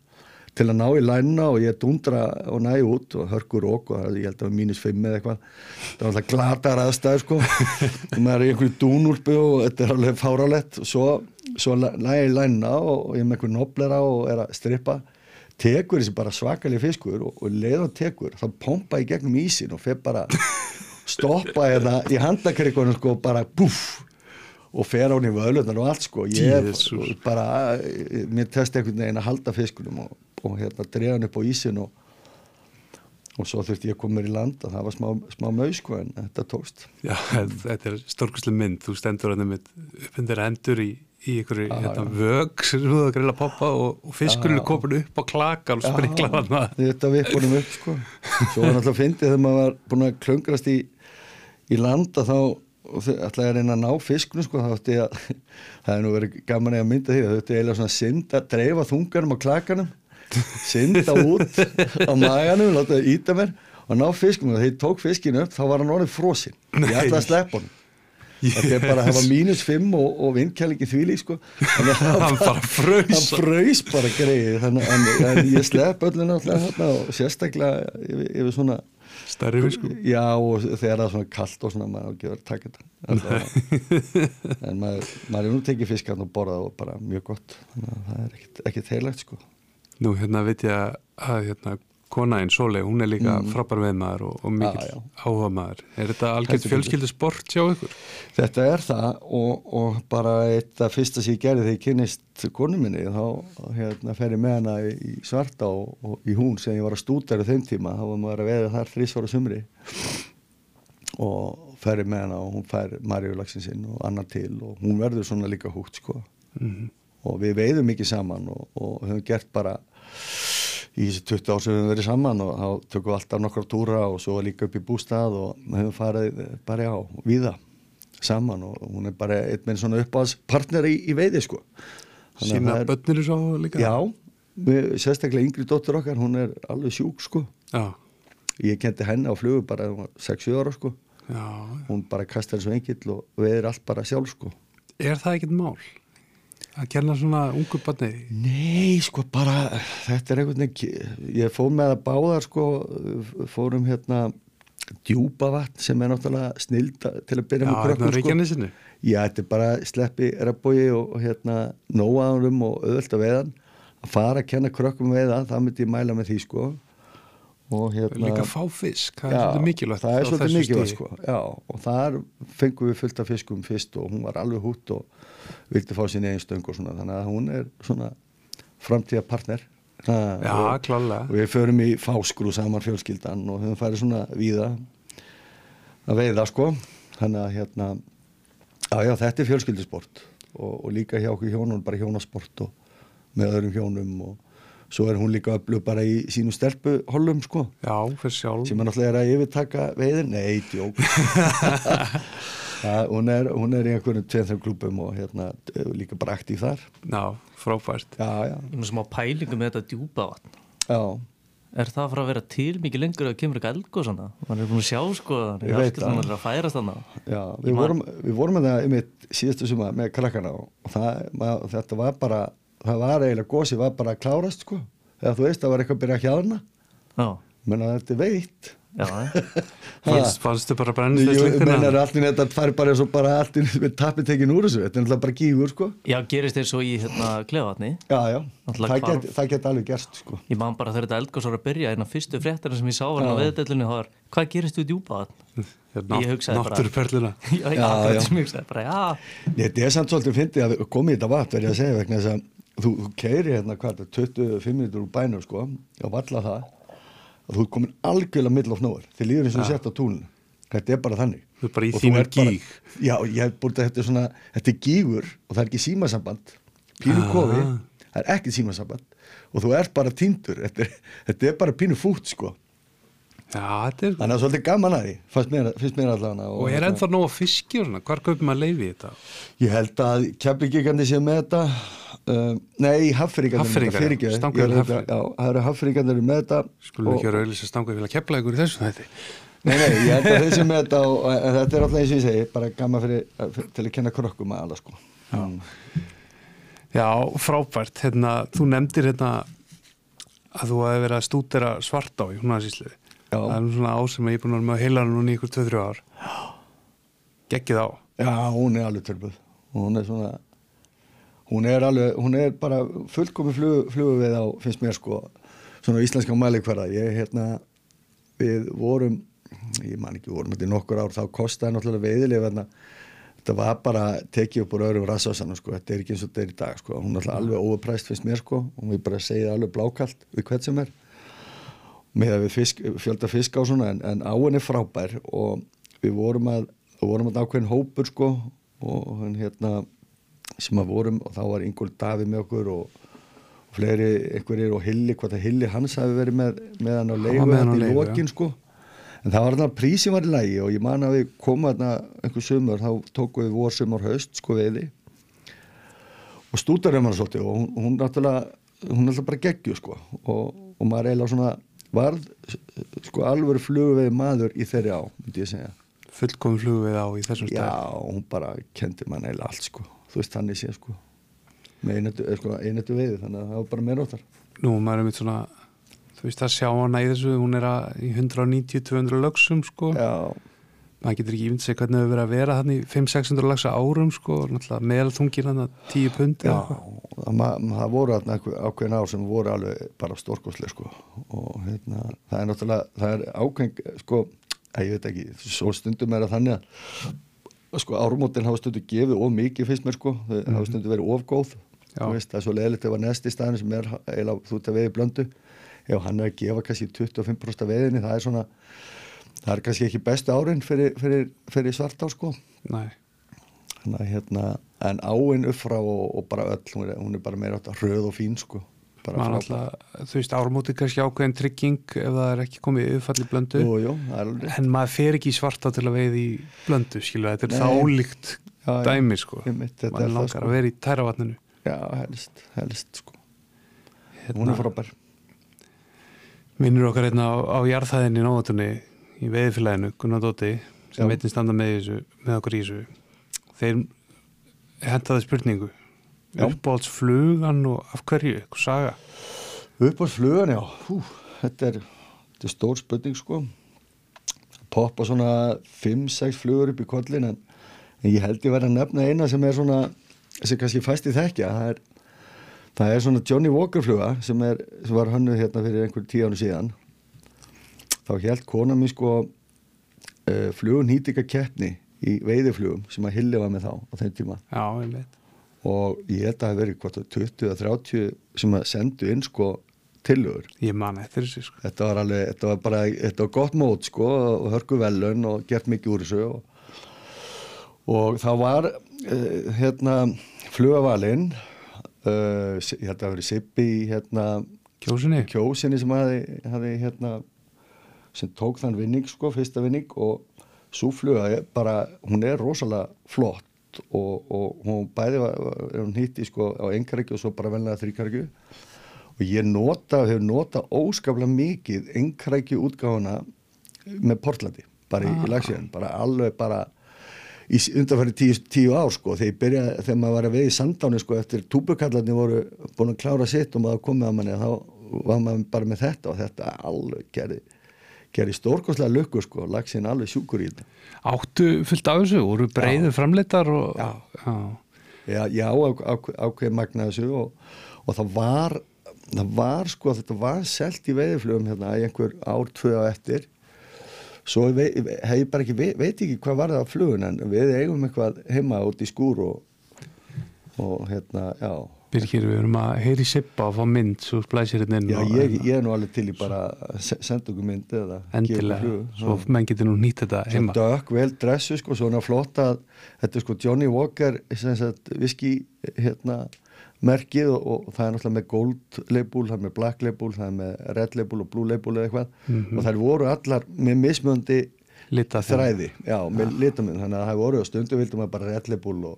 til að ná í lænuna og ég dundra og næ út og hörkur okk og ég held að mínus 5 eða eitthvað. Það var alltaf glatar aðstæður sko. Og maður er í einhverju dúnúlpu og þetta er alveg fáralett og svo, svo næ ég í lænuna og, ég er með einhverju noblera og er að strippa. Tekur þessi bara svakalega fiskur og, og leð og tekur, þá pompa ég gegnum ísin og fer bara stoppa hérna í handakrikunum sko bara búff og fer á hann í völunar og allt sko. Ég
Jesús.
bara, mér testi einhvern veginn að halda fiskunum og, og hérna drefa hann upp á ísin og og svo þurfti ég að koma mér í land og það var smá, smá maus sko en þetta tókst.
Já, þetta er stórkustlega mynd. Þú stendur hann með uppindir hendur í, í einhverju
Já,
hérna, vög sem þú að grilla poppa og, og fiskurinn er komin upp á klakar og sprikla hann
þetta við búinum upp sko. Svo var náttúrulega fyndið þegar maður var búin að klöngrast í, í landa þá þau ætlaði að reyna að ná fisknum sko þá ætti ég að það hefði nú verið gaman að mynda því þau ætti eiginlega svona synd að dreifa þunganum á klakanum synda út á maganum láta það íta mér og ná fiskum. Og þegar ég tók fiskinu upp þá var hann orðið frosinn. Ég ætlaði að sleppa hann þetta er bara, það var mínus 5 og, og vindkælingi þvíli sko. Að það
hann bara fröys
hann fröys bara greið þannig en ég slepp öllu náttúrulega þarna og sérstaklega yfir, yfir svona
stærri fiskur.
Já og þegar það er svona kallt og svona maður að þetta. Allavega. en maður, maður er nú tekið fisk hann og borðað og bara mjög gott. Þannig að það er ekkit heilagt sko
Nú, hérna veit ég að, hérna, kona einn Sólei, hún er líka
Mm.
frábær veðmaður og, og mikill áhuga maður Er þetta algjört fjölskyldu sport hjá ykkur?
þetta er það og, og bara eitt af fyrsta sem ég gerði þegar ég kynist konu minni þá hérna, fer ég með hana í svarta og, og í hún sem ég var að stúdera þeim tíma. Þá var maður að veða þar þrísvara sumri og fer ég með hana og hún fær Marjulagsin sinn og annar til og hún verður svona líka húgt sko.
Mm
og við veiðum mikið saman og, og höfum gert bara í þessi 20 ár sem við höfum verið saman og þá tökum við alltaf nokkra túra og svo líka upp í bústað og höfum farið bara á víða saman og hún er bara einn með svona uppáðspartner í, í veiði sko er-
börnir svo líka?
Já, við, sérstaklega yngri dóttur okkar, hún er alveg sjúk sko
Já,
ég kendi henni á flugu bara þegar hún var 6-7 ára sko
já.
hún bara kastar eins og engill og veiðir allt bara sjálf sko
Er það ekkert mál? Að kenna svona ungu barni?
Nei, sko, bara, þetta er einhvern veginn, ég fór með að báðar, sko, fórum hérna djúpavatn sem er náttúrulega snilda til að byrja
Já,
með
hérna
krökkum, sko. Já, þetta er bara sleppi rappói og, og hérna nóaðurum og auðvöld að veiðan, að fara að kenna krökkum veiða, það myndi ég mæla með því, sko. Og hérna...
Líka fá fisk, það er
Já,
svolítið mikilvægt
það er svolítið mikilvægt sko já, og þar fengum við fullt af fiskum fyrst og hún var alveg hútt og vildi fá sinni einn stöng og svona. Þannig að hún er svona framtíða partner
Já,
og- og við förum í fáskrú saman fjölskyldan og höfum farið svona víða að veiða sko. Þannig að hérna já, já, þetta er fjölskyldusport og, og líka hjá okkur hjónum bara hjónasport og með öðrum hjónum og svo er hún líka öflug bara í sínum stelpuhollum sko.
Já, fyrir sjálf.
Sem er náttúrulega að yfirtaka veiðin. Nei, djók ja, hún, er, hún er í einhverjum tveim klúpum og hérna líka bara aktív þar.
Já, frábært.
Já, já,
Ég með smá pælingu með þetta djúpa vatn.
Já.
Er það frá að vera til mikið lengur að kemur ekki eldgóð svona? Man er búin að sjá sko
Ég veit
það
það.
er að færast þannig
Já, við vorum, við vorum með það einmitt síðustu suma með krakkana og það, mað, þetta var bara, það var eiginlega gósi var bara að klárast sko. Eða þú veist, það var eitthvað að byrja að hjáðna
Já,
menna þetta er veitt
fannstu bara
Jú,
brennist
menna allir þetta fær bara eins og bara allir við tapir tekin úr þessu, þetta er náttúrulega bara gífur sko.
Já gerist þeir svo í hérna klefatni
Já, já,
Náttúrulega
það
hvarf.
get, alveg gerst sko.
Ég man bara þegar þetta eldgóð svo að byrja en að fyrstu fréttina sem ég sá
Já.
á veðdellinu það var hvað gerist við djúpa vatn? Ég hugsaði bara-
Náttúruperluna.
Já, já, ég hugsaði bara, já,
Þetta er samt svolítið fyndið að koma í þetta vatn verið að segja vegna þess að þú, þú keiri hérna hvað, er það, 25 minnir úr bænum sko og valla það að þú er komin algjörlega middle of nowhere þið líður eins og þú sett á túninu. Þetta er bara þannig.
Þú er bara í þínum
ert bara-
gíg.
Já, ég hef búin að þetta er svona þetta er gígur og það er ekki símasamband. Pínu
Ah.
kofi, það er ekki símasamband. Og þú ert bara týndur. Þetta er, þetta er bara pínu fút sko
Já, þetta er
þannig að svolítið gaman að því fannst mér, allavega
Og er ennþá nóg að fiski og svona, hvar kaupir maður leiði í þetta?
Ég held að keflingikandi sé með þetta um, Nei, haffringarnir
Haffyrringar, já.
Já, það eru haffringarnir með þetta
Skulum
og-
ekki vera auðvitað stangað fyrir að kepla ykkur í þessu þætti
Nei, nei, ég held að þeir sem með þetta og, og þetta er alltaf eins og ég segi bara gaman fyrir, fyrir, til að kenna krokkum að alla sko Mm.
Já, frábært, hérna, þú nefndir hérna að þú hefði verið að stúdera svart á í húnnaðarsíslu
Já.
Það er svona ár sem ég er búin að vera með að heila núna í ykkur 2-3 ár. Gekkið á
Já, hún er alveg törbuð hún er svona hún er alveg, hún er bara fullkomi flugu við á, finnst mér sko svona íslenska mælikvarða. Ég hérna, við vorum ég man ekki, vorum þetta í nokkur ár þá kostaði náttúrulega veiðileg hérna þetta var bara tekið upp úr öðrum rassásanum sko, þetta er ekki eins og þetta er í dag sko. Hún er alveg overpræst finnst mér sko. Og við bara segja alveg blákalt við hvert sem er með að við fisk, fjölda fisk á svona en, en áin er frábær og við vorum að, við vorum að ákveðin hópur sko og hérna sem að vorum og þá var Ingól Davi með okkur og, og fleiri einhverjir og Hilli, hvað það Hilli hans hafi verið með, með hann á
með hann
í lokin sko. En það var þarna prísin var í lægi og ég man að við komum þarna einhver sumur þá tókum við vor sumur haust sko veiði. Og stúdarum hann svolítið og hún, náttúrulega hún alltaf bara geggju sko og, og maður eiginlega svona varð sko alveg flugu við maður í þeirri á, myndi ég segja.
Fullkomin flugu við á í þessum
já,
stað
hún bara kendi mann eiginlega allt sko. Þú veist þannig sé sko. Með einættu, eh, sko, einættu veiði þannig að það var bara meira áttar
Nú, maður er mitt svona þú veist að sjá hana í þessu hún er að í 190-200 lögsum sko.
Já,
maður getur ekki ímynd sig hvernig það hefur verið að vera hann í 500-600 lagsa árum sko. Náttúrulega meðalþungir hann að 10 pund
já það, það voru ákveðin ár sem voru alveg bara stórkoslega sko. Og hérna, það er náttúrulega það er ákveðin, sko að ég veit ekki, svo stundum er að þannig að sko árumótin hafa stundum gefið of mikið fyrst mér sko. Þau hafa stundum verið of góð. Þú veist, það er svo leðilegt ef að næsti staðin sem er eiginlega þú ert að veiði blöndu ef hann er að gefa kannski 25% af veiðinni það er svona það er kannski ekki bestu árin fyrir, fyrir, fyrir svart á sko að hérna, en áinn upp frá og, og bara öll, hún er, hún er bara meira röð og fín sko.
Alltaf þú veist ármóti kannski ákveðin trygging ef það er ekki komið yfirfalli blöndu.
Jú, jú,
en maður fer ekki í svarta til að veið í blöndu skilur þetta er
Nei.
það ólíkt
Já,
dæmi sko.
Þetta
maður langar
sko.
að vera í tæravatninu.
Já, helst, helst sko.
Hérna.
Hún er frábær.
Vinnur okkar hérna á, á jarðhæðinni í nóvatunni í veiðfélaginu, Gunnar Dótti sem veitin standa með, þessu, með okkur í þessu þeir hentaði spurningu
Já.
uppáhalds flugan og af hverju, eitthvað saga?
Upp á flugan, já. Hú, þetta, er, þetta er stór spurning sko. Poppa svona 5-6 flugur upp í kollin en, en ég held ég verið að nefna eina sem er svona sem kannski fæst í þekkja. Það er, það er svona Johnny Walker fluga sem, er, sem var hönnuð hérna fyrir einhver tíu ánu síðan þá held kona mér sko uh, flugun hýtika keppni í veiðiflugum sem að Hilli var með þá á þeim tíma.
Já, veit
og ég held að það hafi verið hvort það 20 eða 30 sem að sendu inn sko tillögur.
Ég man eftir þessu sko.
þetta var alveg, þetta var bara þetta var gott mót sko og hörku velun og gert mikið úr þessu og, og það var uh, hérna flugavalinn uh, ég held að það verið Sippi hérna
kjósinni?
Kjósinni sem hafi hérna sem tók þann vinning sko, fyrsta vinning og svo fluga er bara, hún er rosalega flott og, og hún bæði var, er hún hitti sko á engarækju og svo bara venlega þrýkarækju og ég nota, hefur nota óskaplega mikið engarækju útgáfuna með Portlandi, bara í, í lagsíðan, bara alveg bara í undanfæri tíu, tíu ár sko. Þegar, byrja, þegar maður var að veið í sandáni sko eftir túbukallarnir voru búin að klára sitt og maður komið að manni þá var maður bara með þetta og þetta alveg gerði, gerði stórkoslega lukku sko, lagsin alveg sjúkur í þetta.
Áttu fullt af þessu, voru breiðu framleitar og
Já.
já.
Já, já ákveð magna þessu og, og það var það var sko, þetta var selt í veiðiflugum hérna í einhver ár, tvö á eftir. Svo hef ég bara ekki veit, veit ekki hvað var það á flugun en við eigum eitthvað heima út í skúr og, og hérna, já
Birgir, við erum að heyri sippa og fá mynd svo splæsir hérna inn
Já,
og-
ég, ég er nú alveg til í bara að se- senda okkur mynd eða
endilega, svo menn getur nú nýtt þetta
Svo
heima.
dökk, vel dressu sko, svona flott að þetta er sko Johnny Walker viski hérna merkið og, og það er náttúrulega með gold label, það er með black label, það er með red label og blue label eða eitthvað.
Mhm.
og þær voru allar með mismöndi
lita
þræði, já, með litaminn þannig að það voru á stundu vildum að bara red label og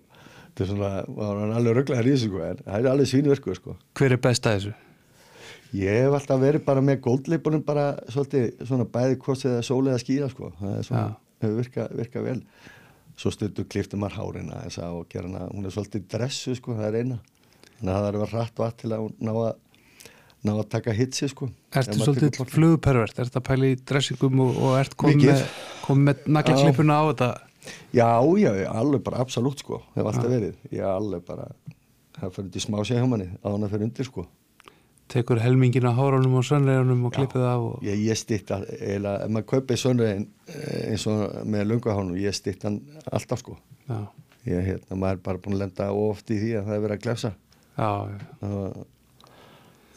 þetta er svona, var hann alveg rugglaðar í þessu sko, en það er alveg svínverku sko
hver er best að þessu?
Ég hef alltaf verið bara með goldleipunum bara svolítið svona bæði hvort eða sól eða skýra sko. Það er svona, hefur virkað virka vel. Svo stundu klifti maður hárina þess að og gera hana, hún er svolítið dressu sko, það er eina. Þannig að það er að vera hratt vatn til að hún ná að, ná að taka hitsi sko.
Ertu
maður
svolítið flugpervert? Ertu að pæla í dressingum og, og ert komið kom með naglaklippuna á þetta?
Já, já, alveg bara absolutt sko, hef alltaf verið. Já, alveg bara, það fyrir til smá sé hjá manni, að hann fyrir undir sko.
Tekur helmingin af hárunum og sönnlegunum og klippið af og...
Ég, ég stýtt að, eiginlega, ef maður kaupið sönriðin eins og með lungahánum, ég stýtt hann alltaf sko.
Já,
ég, hérna, maður er bara búin að lenda oft í því að það er verið að glefsa
já, já.
það,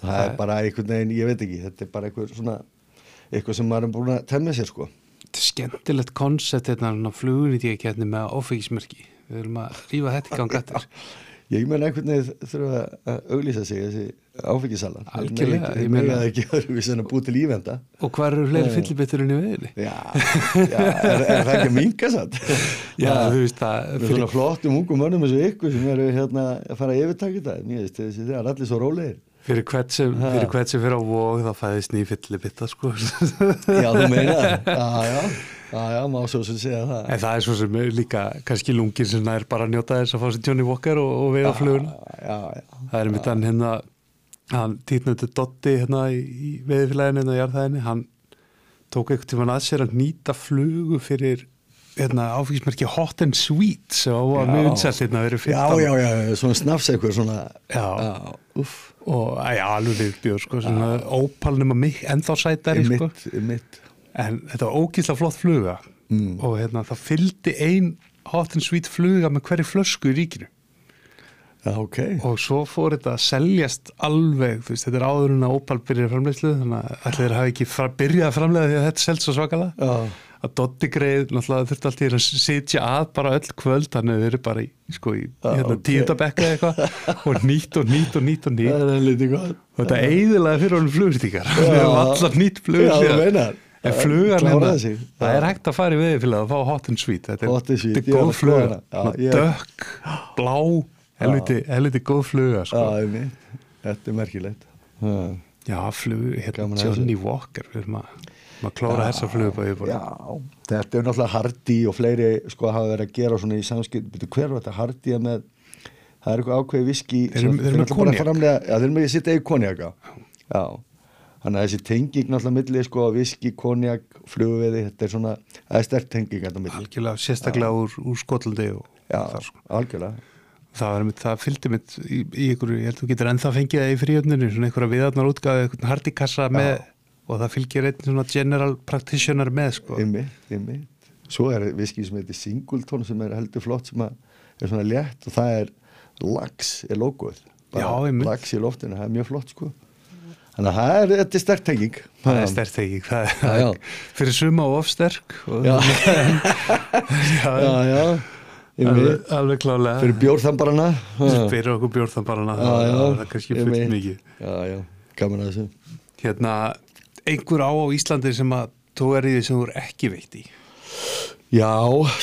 það er bara einhvern veginn, ég veit ekki þetta er bara einhver svona eitthvað sem maður er búin að temja sér sko
skemmtilegt koncept hérna flugunýtíkjarni með áfengismerki. Við erum að rífa þetta í gang eftir.
ég meina einhvern veginn þurfa að auglýsa sig þessi áfengisalar
Algjörlega,
ég meina- það ekki öðruvísi en að búi til ívenda
Og hvað eru fleiri fyllibitturinn í veðinni?
já, já er, er það ekki að minka satt
Já, þú veist það,
Það er svona flottum ungum mönnum eins og ykkur sem eru hérna að fara að yfirtaka þetta þessi þegar allir svo rólegir
fyrir hvert sem, fyrir á vóg þá fæðist ný fyllibitta sko.
já þú meina það já já, já já, má svo sem segja það.
En það er svo sem er líka kannski lungir sem er bara að njóta þess að fá sér Johnny Walker og, og veiða flugun.
já, já,
Það er mitt hann hérna, hann týtnötu Dotti hérna í, í veiðfélaginu hérna í jarðhæðinni, hann tók eitthvað tímann að sér að nýta flugu fyrir hérna, áfengismerki Hot and Sweet
Já.
mjög unsælt hérna verið 15
já, já, já, svona snafs eitthvað svona.
Já.
uff,
og að, já, alveg viðbjóð sko, svona ópalnum að mig ennþá sætari sko.
mitt,
en þetta var ógísla flott fluga.
Mm.
og hérna, það fylgdi ein hot and sweet fluga með hverju flösku í ríkinu.
Já, ok.
Og svo fór þetta að seljast alveg, þú veist, þetta er áður en að Opal byrjaði framleiðslu, þannig að allir hafi ekki fra, byrjað að framleiða því að þetta selst svo svakalega.
Já,
að Dotti greið, náttúrulega þurfti alltaf að sitja að bara öll kvöld, þannig að þeir eru bara í, sko, í hérna,
ok.
tíundabekka eitthvað og nýtt og nýtt og nýtt og nýtt.
Það er lítið gott.
Og þetta eiðilega fyrir honum flugurtíkar við hefum allar nýtt flugur en flugan hérna, það er hægt að fara í veðifélag að fá hot and sweet. Þetta er,
and sweet,
er
er
góð fluga. dökk, blá helviti, góð fluga sko.
þetta er merkilegt. Já,
flug, hérna Johnny Walker erum að, maður klára þessa flugu på yfirbúinu.
já, þetta er náttúrulega Hardy og fleiri sko hafa verið að gera svona í samskipt betur hver var þetta? Hardy að með það er eitthvað ákveði viski
Þeir eru- með konjak.
þeir eru með sitt eigi konjaka já, þannig að þessi tenging náttúrulega milli sko viski, konjak, flugveði þetta er svona, það er sterk tenging
algjörlega sérstaklega úr, úr Skotlandi
já,
sko.
algjörlega.
Það, einmitt- það fylgdi mitt í, í ykkur, ég held þú getur ennþá fengið það í fríöfninu, svona einhverja viðarnar útgáðu einhvern hardikassa með og það fylgir einn svona general practitioner með sko.
Einmitt, einmitt. Svo er viski sem heitir Singleton sem er heldur flott sem er svona létt og það er lax er logoð. Lax í loftinu, það er mjög flott sko. þannig að það er, þetta er sterk tenging
það er sterk tenging það
Já, já.
fyrir suma of sterk og,
Já.
já,
já,
alveg, alveg klálega
fyrir bjórþambarana
fyrir okkur bjórþambarana það, er kannski fullt mikið
já, já, gaman að þessu
hérna, einhver á á Íslandi sem að þú er í því sem þú er ekki veitt í?
Já,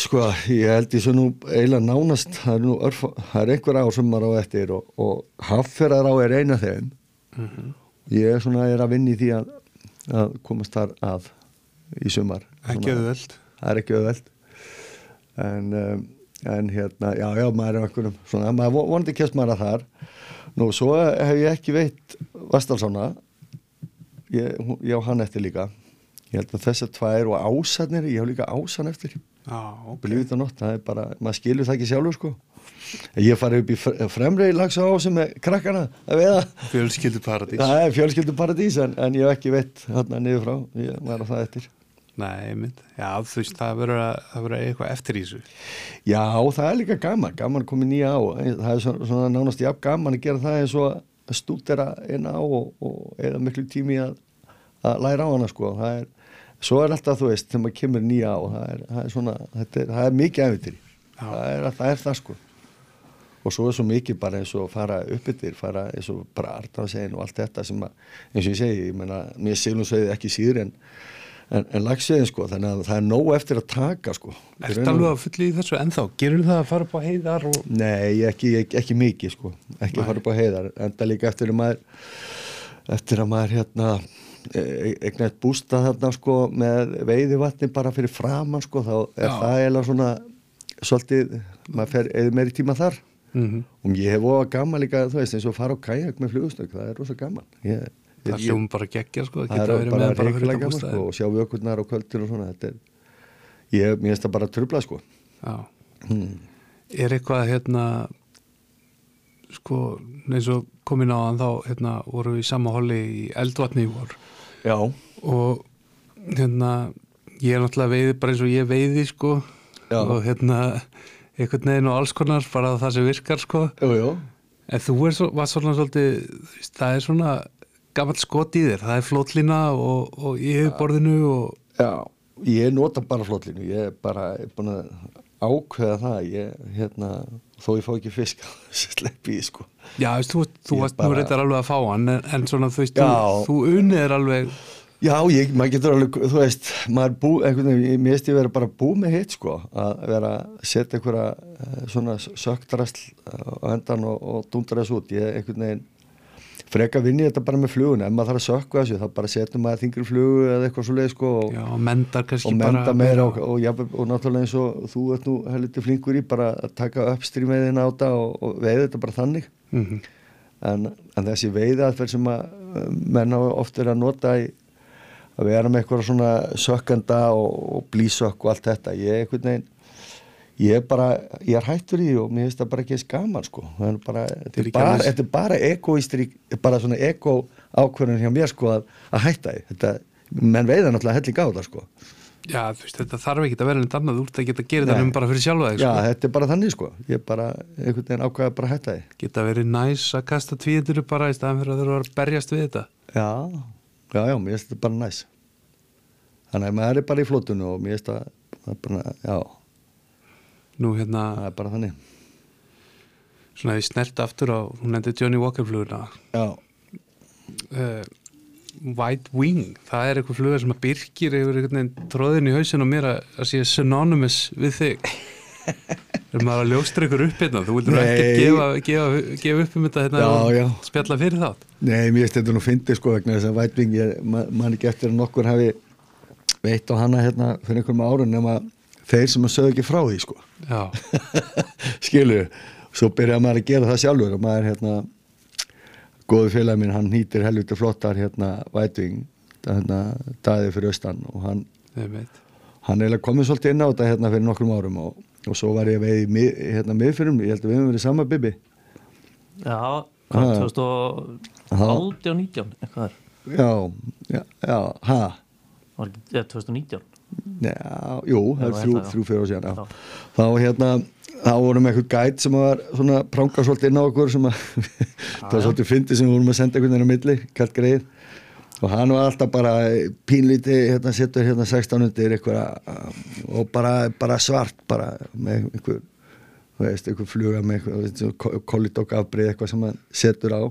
sko, ég held ég svo nú eiginlega nánast, það er nú örf, það er einhver ár sem maður á eftir og, og hafferðar á er eina þeim. Ég er svona er að vinna í því að, að komast þar að í sumar.
Ekki auðveld.
það er ekki auðveld. En, um, en hérna, já, já, maður er einhverjum svona, maður vo- vonandi kemst maður að þar. Nú, svo hef ég ekki veitt Vastalssona ég, ég á hann eftir líka. Ég held að þessar tvær og ásarnir ég hef líka ásan eftir.
Já, ok.
Believe it or not, það er bara, maður skilur það ekki sjálfur sko. Ég farið upp í fre- fremri lagsa á sem er krakkana að veiða.
Fjölskyldu paradís
það er fjölskyldu paradís en, en ég hef ekki veitt hérna niður frá, ég var á það eftir.
Nei, mynd, já, þú veist, að, það verður eitthvað eftir í þessu.
Já, það er líka gaman, gaman komið nýja á. Það er svona, svona nánast jafn gaman að gera það eins og að stúdera inn á og, og eða miklu tími að, að læra á hana sko. Það er, svo er alltaf þú veist, þegar maður kemur nýja á það er, það er svona, þetta er, það er mikið
Já.
það er, það er það sko. Og svo er svo mikið bara eins og fara upp yfir, fara eins og bara artafsegin og allt þetta sem að, eins og ég segi, ég meina mér silumsveiði ekki síður en en, en lagsveiðin sko, þannig að það er nóg eftir að taka sko
Ertu alveg að fulli í þessu ennþá? Gerur það að fara upp á heiðar og...
Nei, ekki, ekki, ekki mikið sko ekki að fara upp á heiðar enda líka eftir að maður eftir að maður hérna e- eignast bústa þarna sko með veiðivatni bara fyrir framann sko þá er
Já.
það eiginlega svona svolítið, maður fer eða meiri tíma þar.
Mm
og ég hef óa gaman líka þú veist eins og fara á kajak með flugustök það er rosa gaman. Ég,
Það
ég,
hljóum bara geggja, sko, það geta
er
verið með bara
gaman
bústæði.
sko, og sjá vökurnar á kvöldin og svona er, ég, finnst það bara trubla sko hmm.
Er eitthvað, hérna, sko, eins og komin á hann þá, hérna, voru við í sama holli í eldvatni í vor
Já,
og, hérna, ég er náttúrulega veiði bara eins og ég veiði, sko,
Já.
og, hérna, einhvern veginn og alls konar, bara það sem virkar, sko.
jú, jú
En þú er svo, var svona svolítið, það er svona gammal skot í þér, það er flótlína og, og í yfirborðinu og
Já, ég nota bara flottlínu, ég er bara er búin að ákveða það, ég, hérna, þó ég fá ekki fisk, sleppi í, sko.
já, veist, þú, þú
Ég
varst
bara-
nú reyndar alveg að fá hann en, en svona þú veist, þú, þú unnið er alveg
Já, ég, maður getur alveg, þú veist, maður bú, einhvern veginn, ég minnst ég vera bara bú með hitt, sko, að vera að setja einhverja eh, svona söktrasl á endan og, og dundra þessu út, ég einhvern veginn, freka vinni þetta bara með flugun, ef maður þarf að sökka þessu, þá bara setjum maður þingri flugu eða eitthvað svo leið, sko, og, og
bara
menda meira. og, og, og, og náttúrulega eins og þú ert nú heldur flinkur í bara að taka uppstrím veiðina á þetta og, og veiða þetta bara þannig.
Mm
en, en þessi veiðaðferð sem að uh, menn hafa oft verið að nota í að vera með eitthvað svona sökkanda og, blísökk og allt þetta ég, einhvern veginn, ég er bara ég er hættur í því og mér finnst það bara ekki eins gaman sko, það er bara þetta
er
er bara, þetta er bara egoistri bara svona ego ákvörðun hjá mér sko að, að hætta því. Þetta, menn veiða náttúrulega helling á það sko.
Já, þú veist, þetta þarf ekki að vera neitt annað úr það geta að gera þetta um bara fyrir sjálfa þig
Já,
sko.
þetta er bara þannig sko. Ég bara, einhvern veginn ákvæða bara að hætta því.
Geta verið næs að kasta tvíðinu bara í staðan fyrir að þurfa að berjast við þetta?
Já, já, já, mér finnst þetta bara næs. Þannig að maður er bara í flótunum og mér finnst það er bara, já,
nú hérna,
það er bara þannig.
svona því snert aftur á hún nefndi Johnny Walker fluguna
Já,
uh, White Wing það er eitthvað flugur sem að byrkir yfir tróðin í hausin og mér að, að sé synonymous við þig. Er maður að ljóstra ykkur upp hérna þú vildur ekkert gefa, gefa, gefa upp um þetta hérna
Já,
og
já.
spjalla fyrir þátt.
Nei, mér finnst þetta nú fyndið sko vegna þess að vætving, ég ma- man ekki eftir að nokkur hafi veitt á hana hérna fyrir einhverjum árun nema þeir sem að sögðu ekki frá því sko.
Já,
skilu, svo byrjaði maður að gera það sjálfur og maður hérna góðu félag minn, hann hýtir helviti flottar hérna vætving hérna daði fyrir austan og hann hann er komið svolítið inn á þetta hérna fyrir nokkrum árum og, og svo var ég veið mið, hérna miðfyrum, ég held að við höfum verið sama bibi.
Já,
Ah.
hvað, 2018 og 19 eitthvað er,
já, já, já, ha?
Var ekki, eða 2019
já, jú, það er þrjú, þrjú fyrir á síðan já.
Já.
þá hérna þá vorum við eitthvað gæt sem var svona pranga svolítið inn á okkur sem að það var svolítið fyndi sem við vorum að senda einhvern veginn á milli, kallt greið og hann var alltaf bara pínlíti hérna setur hérna 16 undir eitthvað og bara, bara svart bara með einhver þú veist, einhver fluga með eitthvað kollidokk afbrið eitthvað sem hann setur á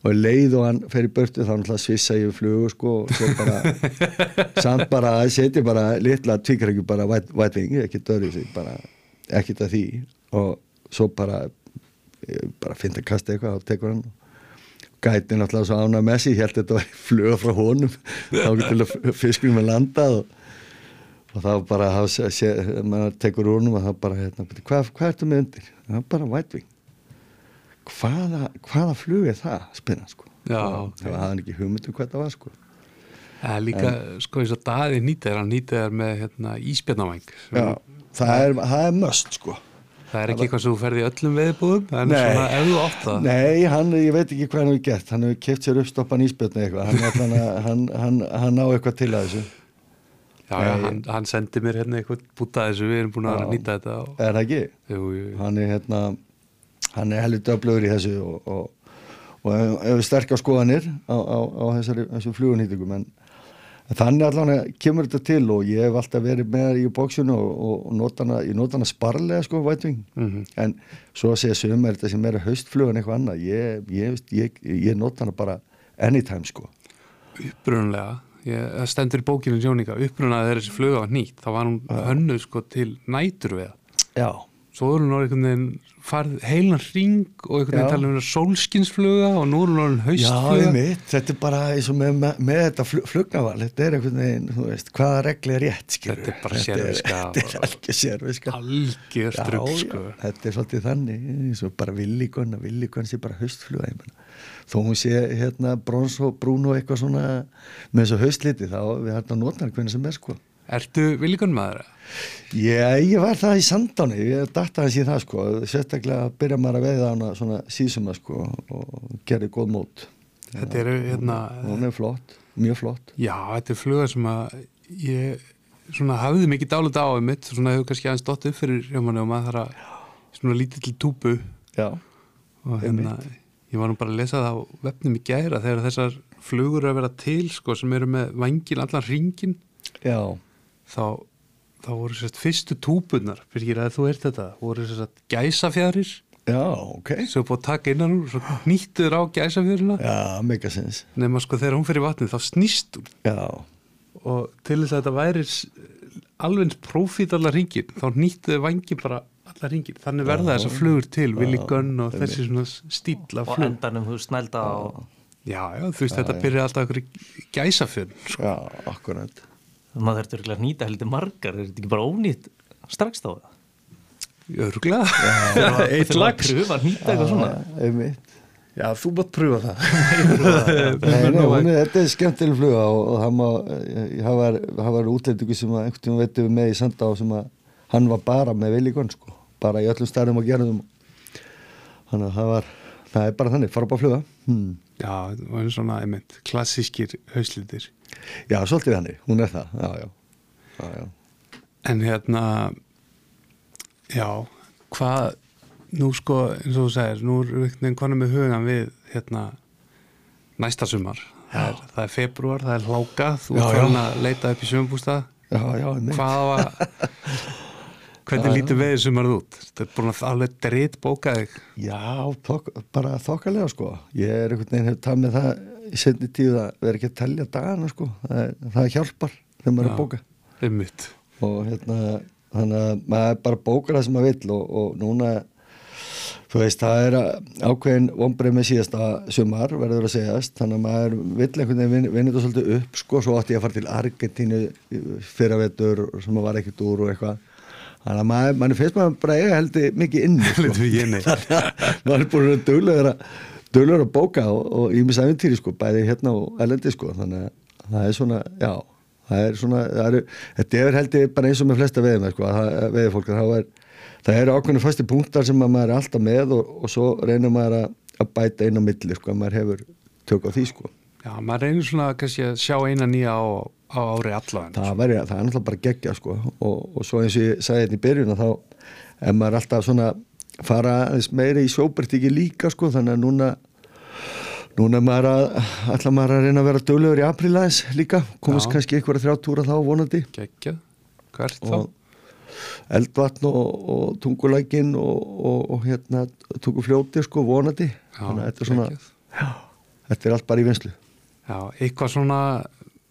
og leið og hann fer í börtu þá náttúrulega svissa ég flugu sko og svo bara samt bara setja bara litla tvíkrækju bara wing, ekki dörri sig bara ekkert að því. Og svo bara bara finna að kasta eitthvað og tekur hann. Gæti náttúrulega svo ána með sig, ég held að þetta var fluga frá honum þá getur fiskunum að landa og, og þá bara maður tekur úr honum og þá bara hérna, hvað, hvað ertu með undir? það er bara white wing hvaða, hvaða flug er það? spinna sko
Já,
og
ok.
það hafði hann ekki hugmyndum hvað það var sko
Það er líka, sko eins og Daði nýtið er, hann nýtið er með hérna, íspjarnavæng.
Já, það er, það er must sko
Það er ekki eitthvað sem þú ferði öllum veðbúðum, en svona ef þú átt það.
Nei, hann, ég veit ekki hvað hann hefur gert hann hefur keft sér uppstoppan íspjötni eitthvað hann, að- hann, hann, hann ná eitthvað til að þessu
Já, já, hann, hann sendi mér hérna eitthvað bútað þessu, við erum búin að
Já.
nýta þetta. Og,
er það ekki?
jú, jú.
hann er hérna hann er heldur döflögur í þessu og, og, og hefur- sterkar skoðanir á, á, á þessari, þessu flugunýtingum en en þannig allan kemur þetta til og ég hef alltaf verið með í bóksinu og, og, og nota hana, ég nota hana sparlega sko vætving
Mhm.
en svo að segja sumar þetta sem er haustflugun eitthvað annað ég, ég, ég, ég nota hana bara anytime sko
Upprunalega, ég, það stendur í bókinu sjóninga, upprunalega þegar þessi fluga var nýtt, þá var hún hönnuð sko til næturveða.
já,
Svo er hún orðið einhvern veginn farið heilan ring og einhvern veginn
Já.
tala um þetta sólskinsfluga og nú er hún
já
haustfluga.
einmitt, þetta er bara eins og með, með, með þetta fl flugnaval. Þetta er einhvern veginn, þú veist, hvaða regli er rétt skilur
Þetta er bara sérviska
þetta er ekki sérviska.
Algjör
Já,
strugg,
já,
sko.
þetta er svolítið þannig eins og bara villikon að villikon sé bara haustfluga þó hún sé hérna brons og brún og eitthvað svona með þessu haustliti þá við hættum að nota hann hvernig sem er sko
Ertu villikon maður?
ég, ég var það í sandáni ég datta hans í það sko. Sérstaklega byrja maður að veiða hana svona sísuma sko og gerði góð mót.
Þetta eru hérna,
hún er flott, mjög flott.
Já, þetta er fluga sem að ég svona hafði mikið dálit á um mitt, svona hefur kannski aðeins dott upp fyrir hjá manni og maður þarf að svona lítið til túpu.
Já,
og hérna, ég var nú bara að lesa það á vefnum í gæra þegar þessar flugur að vera til, sko, sem eru með vangin allan ringin,
já,
þá þá voru sérst fyrstu túpunar fyrir að þú ert þetta, voru sérst gæsafjæðrir
já, ok.
Er búið að taka innan úr, svo nýttur á gæsafjöruna
já, megasens
nema sko þegar hún fyrir vatnið þá snýst hún.
Já,
og til þess að þetta væri alveg eins prófít allar ringin þá nýttuðu vangi bara allar ringin þannig verða þessar flugur til, Willy Gunn og þessi svona stíla
og
flug.
endanum þú snælda og
já, já, þú veist þetta byrja alltaf einhverju gæsafjörn sko.
já, akkurat
maður þurftur örugglega að nýta heldur margar er þetta ekki bara ónýtt strax þá
örglega
eitt lags pröfa að nýta eitthvað svona.
einmitt.
Já, þú mátt pröfa það.
Nei, nei, hún er, þetta er skemmtileg fluga og, og það má, ég, það var, var útlendingu sem að einhvern tíma veitum við með í Sandá sem að hann var bara með Villigón sko, bara í öllum stærðum og gerðum. Þannig að það var það er bara þannig, fara upp á fluga. Hmm.
já, það var svona, einmitt, klassískir hauslitir
Já, svolítið þannig, hún er það já, já, já, já.
En hérna, já, hvað, nú sko, eins og þú segir, nú er einhvern veginn með hugan við, hérna, næsta sumar. Það er, það er februar, það er hláka, þú er farin að leita upp í sömumbústað.
Já, já, einmitt.
Hvað var, hvernig lítur veðið sumarð út? Þetta er búin að alveg dritt bóka þig.
Já, tók, bara þokkalega sko ég er einhvern veginn tað með það í setni tíu að vera ekki að telja dagana sko. Það, er, það hjálpar þegar maður er að bóka.
Einmitt.
og hérna þannig að maður bara bókar það sem maður vill og, og núna þú veist það er ákveðin vombrið með síðasta sumar verður að segjast. Þannig að maður vill einhvern veginn vin- vinna þetta svolítið upp sko. Svo átti ég að fara til Argentínu fyrravetur sem maður var ekkert úr og eitthvað. Þannig að maður, maður finnst maður bara eiga heldur mikið inni sko. Þannig að maður er búin að duglegur að duglegur að bóka og, ímis æfintýri sko bæði hérna og elendi sko þannig að það er svona, já það er svona, það eru, þetta er heldur bara eins og með flesta veðum sko, veði fólk það er, það eru ákveðinu fasti punktar sem að maður er alltaf með og, og svo reynir maður að, að bæta einn á milli sko, að maður hefur tök á því sko
Já, maður reynir svona kannski að sjá eina nýja á, á ári allavega.
það, það er náttúrulega bara geggja sko og, og svo eins og ég sagði þetta í byrjun að þá er maður alltaf svona fara meiri í sjóbertíki líka sko þannig að núna núna maður að ætla maður að reyna að vera döglegur í apríl aðeins líka. Komast
Já.
kannski einhverja þrjá túra þá vonandi.
Geggjað hvert þá?
eldvatn og, og tungulækin og, og, og hérna tungufljóti sko vonandi. Þannig að þetta er svona,
geggjað.
þetta er allt bara í vinslu
Já, eitthvað svona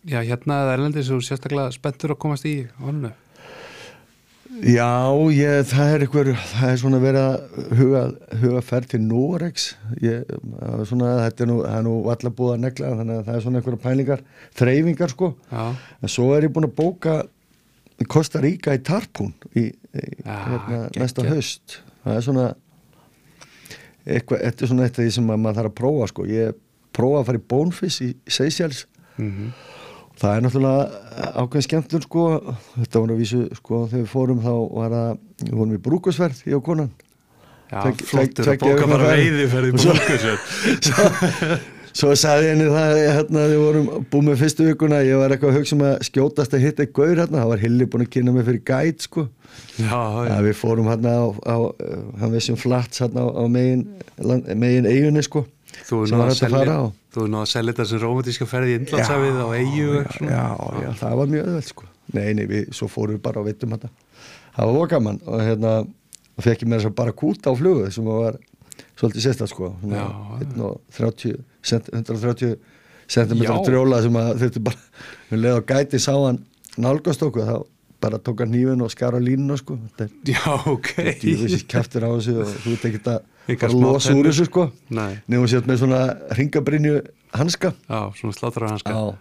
já, hérna eða erlendis sem sérstaklega spenntur að komast í honnu
Já, ég, það er einhver, það er svona verið að huga, huga ferð til Norex, ég, svona, þetta er nú, það er nú allar búið að negla, þannig að það er svona einhverja pælingar, þreyfingar sko,
Já,
en svo er ég búin að bóka Costa Rica í Tarpún í, í
Já,
hérna,
geggjað.
næsta haust, það er svona, eitthvað, þetta er svona eitt af því sem að maður þarf að prófa sko, ég prófa að fara í Bonefish í Seychelles,
mm
Það er náttúrulega ákveðin skemmtun sko, þetta var að vísu sko þegar við fórum þá var það, við vorum í brúkusverð ég og konan.
já
Tvegg-
flottur að bóka bara veiðiferð í
Og svo- sagði henni það hérna við vorum búið með fyrstu vikuna, ég var eitthvað að hugsa um að skjótast að hitta eitt gaur hérna, það var Hilli búin að kynna mig fyrir gæt sko.
Já,
Ja,
já,
við fórum hérna á, á, hann vissum flats hérna á, á megin, land- megin eigunni sko.
þú er
sem var
að
að
selja. Þú er náð að selja þetta sem romantíska ferði í Indlandsafið á eitthvað
já,
svona.
já, það var mjög öðvöld sko. Nei, nei, við, svo fórum við bara og veitum þetta. Það var gaman og hérna, og fekk ég með þess að bara kúta á flugu sem var svolítið sérstætt sko.
Já, já.
130 cent, 130 cm
Já.
drjóla sem að þurfti bara, við leið á gæti sá hann nálgast okkur, þá bara tók hann hnífin og skar á línuna sko. Er
Já, ok
djúfisir kæftir á þessu og þú veit ekki að losa úr þessu sko. Nefnum sér með svona ringabrinju hanska.
já, svona sláttur á hanska
Já.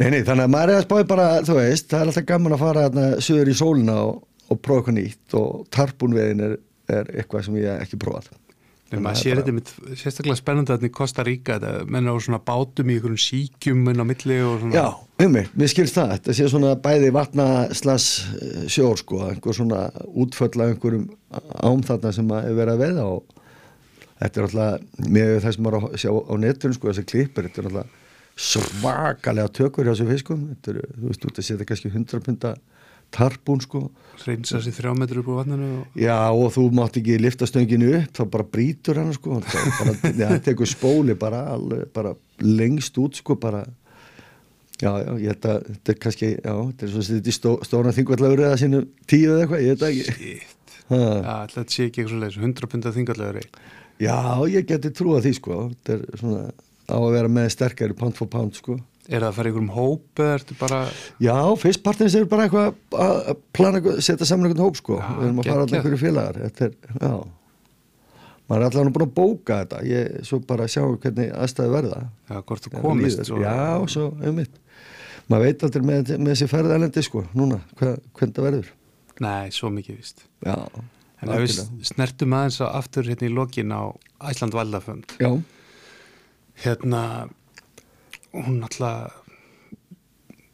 Nei, nei, þannig að maður er að spáði bara, þú veist, það er alltaf gaman að fara þarna suður í sólina og, og prófa eitthvað nýtt og tarpunvegin er, er eitthvað sem ég ekki prófað.
Maður
að
sér þetta mitt sérstaklega spennandi þarna í Costa Rica þetta menn á svona bátum í einhverjum síkjum inn á milli og svona.
Já, um mig, mér skilst það, þetta sé svona bæði vatna slas sjór sko, einhver svona útföll af einhverjum ám þarna sem að er verið að veiða og þetta er alltaf, með það sem maður sjá á netunum sko, þessi klippur, þetta er alltaf svakalega tökur hjá þessu fiskum, þetta er, þú veist, út að setja kannski 100 punta tarpún sko,
reynsa sér þrjá metru upp á vatninu og...
Já og þú mátt ekki lifta stönginu upp þá bara brýtur hann sko. Það ja, tekur spóli bara, alveg, bara lengst út sko bara. Já já ég held að þetta er kannski já þetta er svo að þetta er stó, stóran þingvallafur eða sínu tíu eða eitthvað ég veit það ekki.
Já, þetta sé ekki eitthvað leis 100 pundar þingallegri
já ég geti trúa því sko. Þetta er svona á að vera með sterkari pound for pound sko
Er það að fara í einhverjum hóp eða ertu bara
já fyrst partins er bara eitthvað að plana setja saman einhvern hóp sko. Við erum að fara alltaf einhverju félagar. Þetta er já. Maður er allavega búin að bóka þetta. Ég svo bara sjá hvernig aðstæði verða.
Já, hvort þú komist svo-
Já, svo, einmitt. Maður veit aldrei með, með þessi ferðalendi sko, núna, hva, hvernig það verður.
Nei, svo mikið vist
Já,
En við snertum aðeins á aftur hérna í lokin á Æsland Valdafönd
Já,
hérna hún alltaf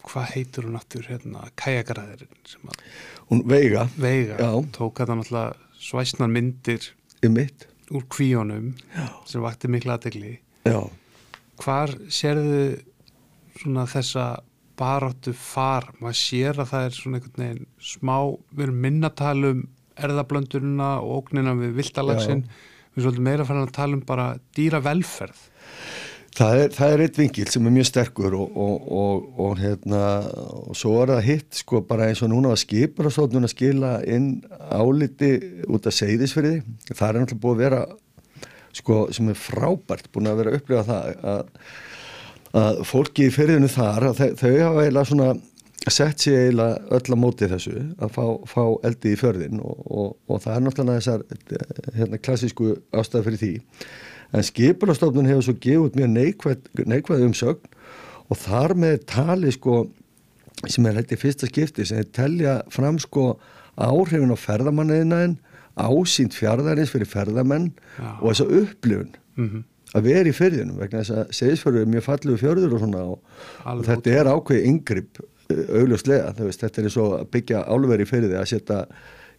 hvað heitur hún aftur hérna að
hún veiga.
Veiga tók að það alltaf svæsnar myndir
einmitt.
úr kvíjónum
Já.
sem vakti mikla aðtegli
Já,
hvar sérðu svona þessa baráttu far, maður sér að það er svona einhvern veginn smá við erum minna að tala um erðablöndurina og ógnina við viltalagsin við erum svolítið meira að fara að tala um bara dýra velferð
það er, það er eitt vingil sem er mjög sterkur og, og, og, og hérna og svo er það hitt sko bara eins og núna að skipur og svo núna að skila inn áliti út af seyðisfriði það er náttúrulega búið að vera sko sem er frábært búin að vera að upplifa það að, að fólki í fyririnu þar þau, þau hafa eiginlega svona sett sér eiginlega öll að móti þessu að fá, fá eldi í förðin og, það er náttúrulega þessar hérna, klassísku ástæð fyrir því en skipulastofnun hefur svo gefið út mjög neikvæð, neikvæð umsögn og þar með tali sko sem er hætti fyrsta skipti sem er telja fram sko áhrifin á ferðamanniðnaðin ásýnt fjardarins fyrir ferðamenn
Já.
og þessa upplifun.
Mm
að vera í fyrðinum vegna þess að segisfjörður er mjög fallegu fjörður og svona og, og þetta er ákveði yngripp veist, þetta er eins og að byggja álveri í fyrði að setja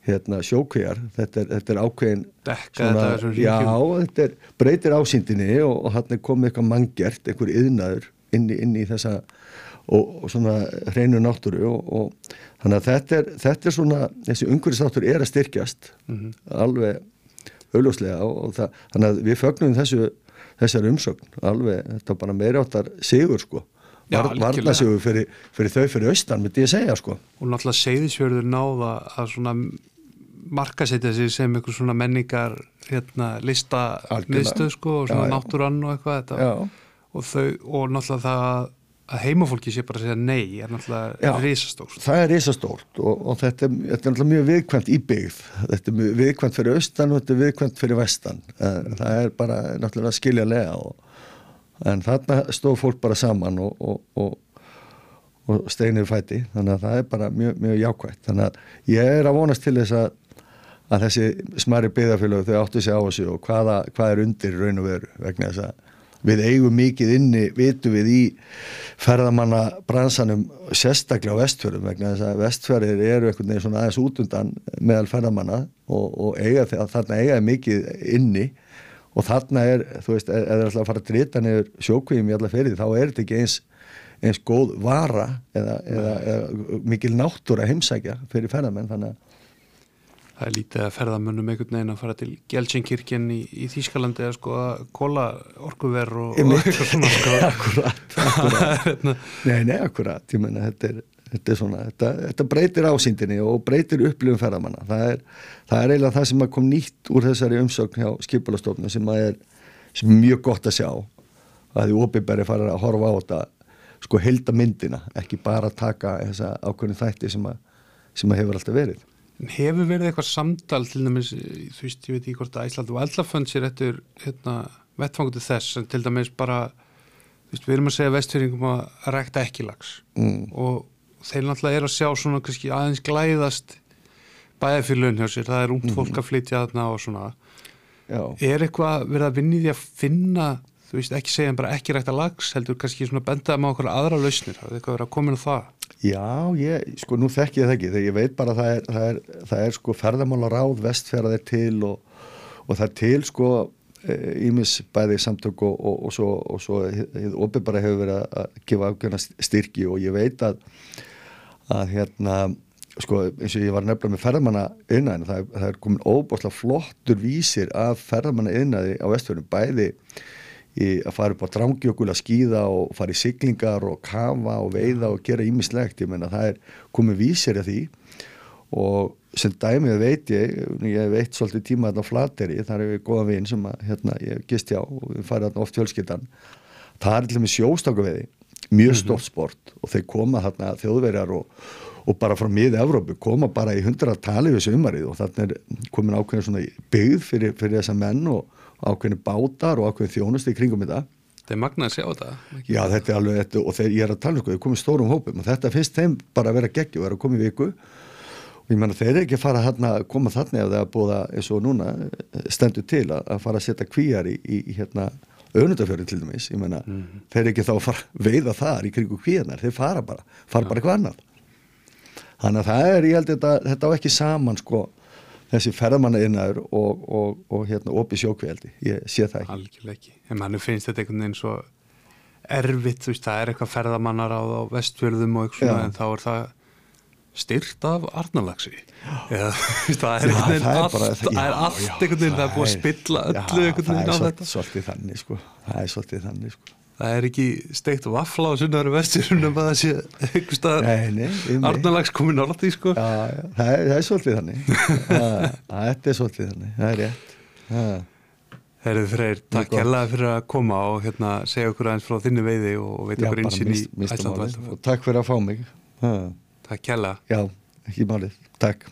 hérna, sjókvíjar, þetta er, þetta er ákveðin
Dekka þetta þessum
já, þetta er, breytir ásýndinni og, og hann er komið eitthvað mangjert, einhver yðnaður inn inn í þessa og, og svona hreinu náttúru og, og þannig að þetta er, þetta er svona þessi umhverfisáttur er að styrkjast
Mhm.
alveg augljóslega og, það, þannig að við fögnum þessu þessar umsögn alveg, þetta var bara meiri áttar sigur sko Var,
algjörlega.
varnasigur fyrir, fyrir þau fyrir austan myndi ég segja sko.
Og náttúrulega seyðisfjörður náða að svona markasetja sig sem einhver svona menningar hérna, lista
Algjörlega.
miðstöð sko og svona
Já,
náttúrann og eitthvað þetta.
Já.
og þau og náttúrulega það að heimafólki sé bara að segja nei er náttúrulega risastórt.
Það er risastórt og, og þetta, er, þetta er náttúrulega mjög viðkvæmt í byggð. Þetta er mjög viðkvæmt fyrir austan og þetta er viðkvæmt fyrir vestan. En það er bara náttúrulega skiljalega og, en þarna stóð fólk bara saman og, og, og, og steinir fæti. Þannig að það er bara mjög, mjög jákvægt þannig að ég er að vonast til þess að að þessi smæri byggðarfélög þau áttu sig á þessu og hvaða, hvað er undir raun og veru vegna þess að við eigum mikið inni, vitum við í ferðamanna bransanum sérstaklega á vestfjörðum vegna þess að vestfjörðir eru einhvern veginn svona aðeins út undan meðal ferðamanna og, og eiga, þarna eiga er mikið inni og þarna er, þú veist, ef það er alltaf að fara að drita niður sjókvíum í alla ferið þá er þetta ekki eins, eins góð vara eða, eða, eða mikil náttúra heimsækja fyrir ferðamenn þannig að
það er lítið að ferðamönnum einhvern veginn að fara til Gelsenkirkjen í, í Þýskalandi eða sko að kóla orkuver og, eitthvað svona sko. Hérna,
Nei, nei, akkurat, ég meina þetta er, þetta svona, þetta, þetta breytir ásýndinni og breytir upplifum ferðamanna. Það er, það er eiginlega það sem kom nýtt úr þessari umsögn hjá skipulastofnum sem sem er mjög gott að sjá. Að því opinberi fara að horfa á þetta sko helda myndina, ekki bara taka þessa ákveðin þætti sem að, sem að hefur alltaf verið.
Hefur verið eitthvað samtal til dæmis, þú veist, ég veit ekki hvort að Æsland og Eldlafönd sér eftir hérna, vettfangu til þess, en til dæmis bara þú veist, við erum að segja vestfyringum að rækta ekki lags
mm.
og þeir náttúrulega er að sjá svona kannski aðeins glæðast bæðafylun hjá sér, það er ungt fólk að flytja þarna og svona,
Já,
er eitthvað verið að vinni því að finna þú veist, ekki segja bara ekki rækta lags heldur kannski svona bendaðum á okkur aðra lausnir, það er eitthvað verið að koma inn á það?
Já, ég, sko nú þekki ég það ekki þegar ég veit bara að það er, það er, það er sko ferðamála ráð vestferðar til og, og það er til sko ímis bæði samtök og, og, og svo, og svo opið bara hefur verið að- að gefa ákveðna styrki og ég veit að að hérna sko eins og ég var nefnilega með ferðamanna innan það, það er komin óbáslega flottur vísir af ferðamanna innaði á vestfjörnum bæði í að fara upp á drangjökul að skýða og fara í siglingar og kafa og veiða og gera ímislegt, ég menna það er komið vísir að því og sem dæmið veit ég ég veit svolítið tíma þarna Flateri þar er við góða vinn sem að, hérna, ég gist já og við farið þarna oft fjölskyldan. Það er til með sjóstakaveiði mjög stórt sport og þeir koma þarna þjóðverjar og, og bara frá miði Evrópu koma bara í hundra tali við sumarið og þarna er komin ákveðin svona byggð fyrir, fyrir þessa menn og ákveðin bátar og ákveðin þjónusti í kringum þetta.
Það er magnað að sjá þetta?
Já, þetta er alveg, þetta, og þeir, ég er að tala um sko, þeir komið stórum hópum og þetta finnst þeim bara að vera geggju og vera að koma í viku. Og ég menna þeir eru ekki að fara þarna, koma þarna ef það er að, eins og núna stendur til að, að fara að setja kvíjar í, í, í hérna önundafjörðin til dæmis, ég menna þeir eru ekki þá að fara veiða þar í kringu kvíjarnar, þeir fara bara, fara bara eitthvað annað. Þannig að það er, ég held þetta, þetta á ekki saman sko þessi ferðamanna innaður og, og, og hérna opið sjókveldi, ég sé það ekki.
Algjörlega ekki, en mann finnst þetta einhvern veginn svo erfitt, þú veist, það er eitthvað ferðamannar á, á vestfjörðum og eitthvað
Já.
en þá er það styrt af þú veist, það er
Já, það er
allt,
bara-
það er
já,
allt einhvern veginn, það er búið að
er-
spilla öllu
Já,
einhvern veginn á
er
þetta.
svolítið þannig sko. Það er svolítið þannig sko.
Það er ekki steikt vafla á sunnaru vestfjörðunum að það sé einhver stað
Nei, nei, mig.
Arnalags komið nála því sko.
Það er, það er svolítið þannig. Þetta er svolítið þannig, það er rétt.
Herðu Freyr, takk hérlega fyrir að koma og hérna segja okkur aðeins frá þinni veiði og veita
Já,
okkur einsinn í
mist- mista
Æsland og
málið.
Æsland
og takk fyrir að fá mig. Já,
Takk hérlega
Já ekki málið, takk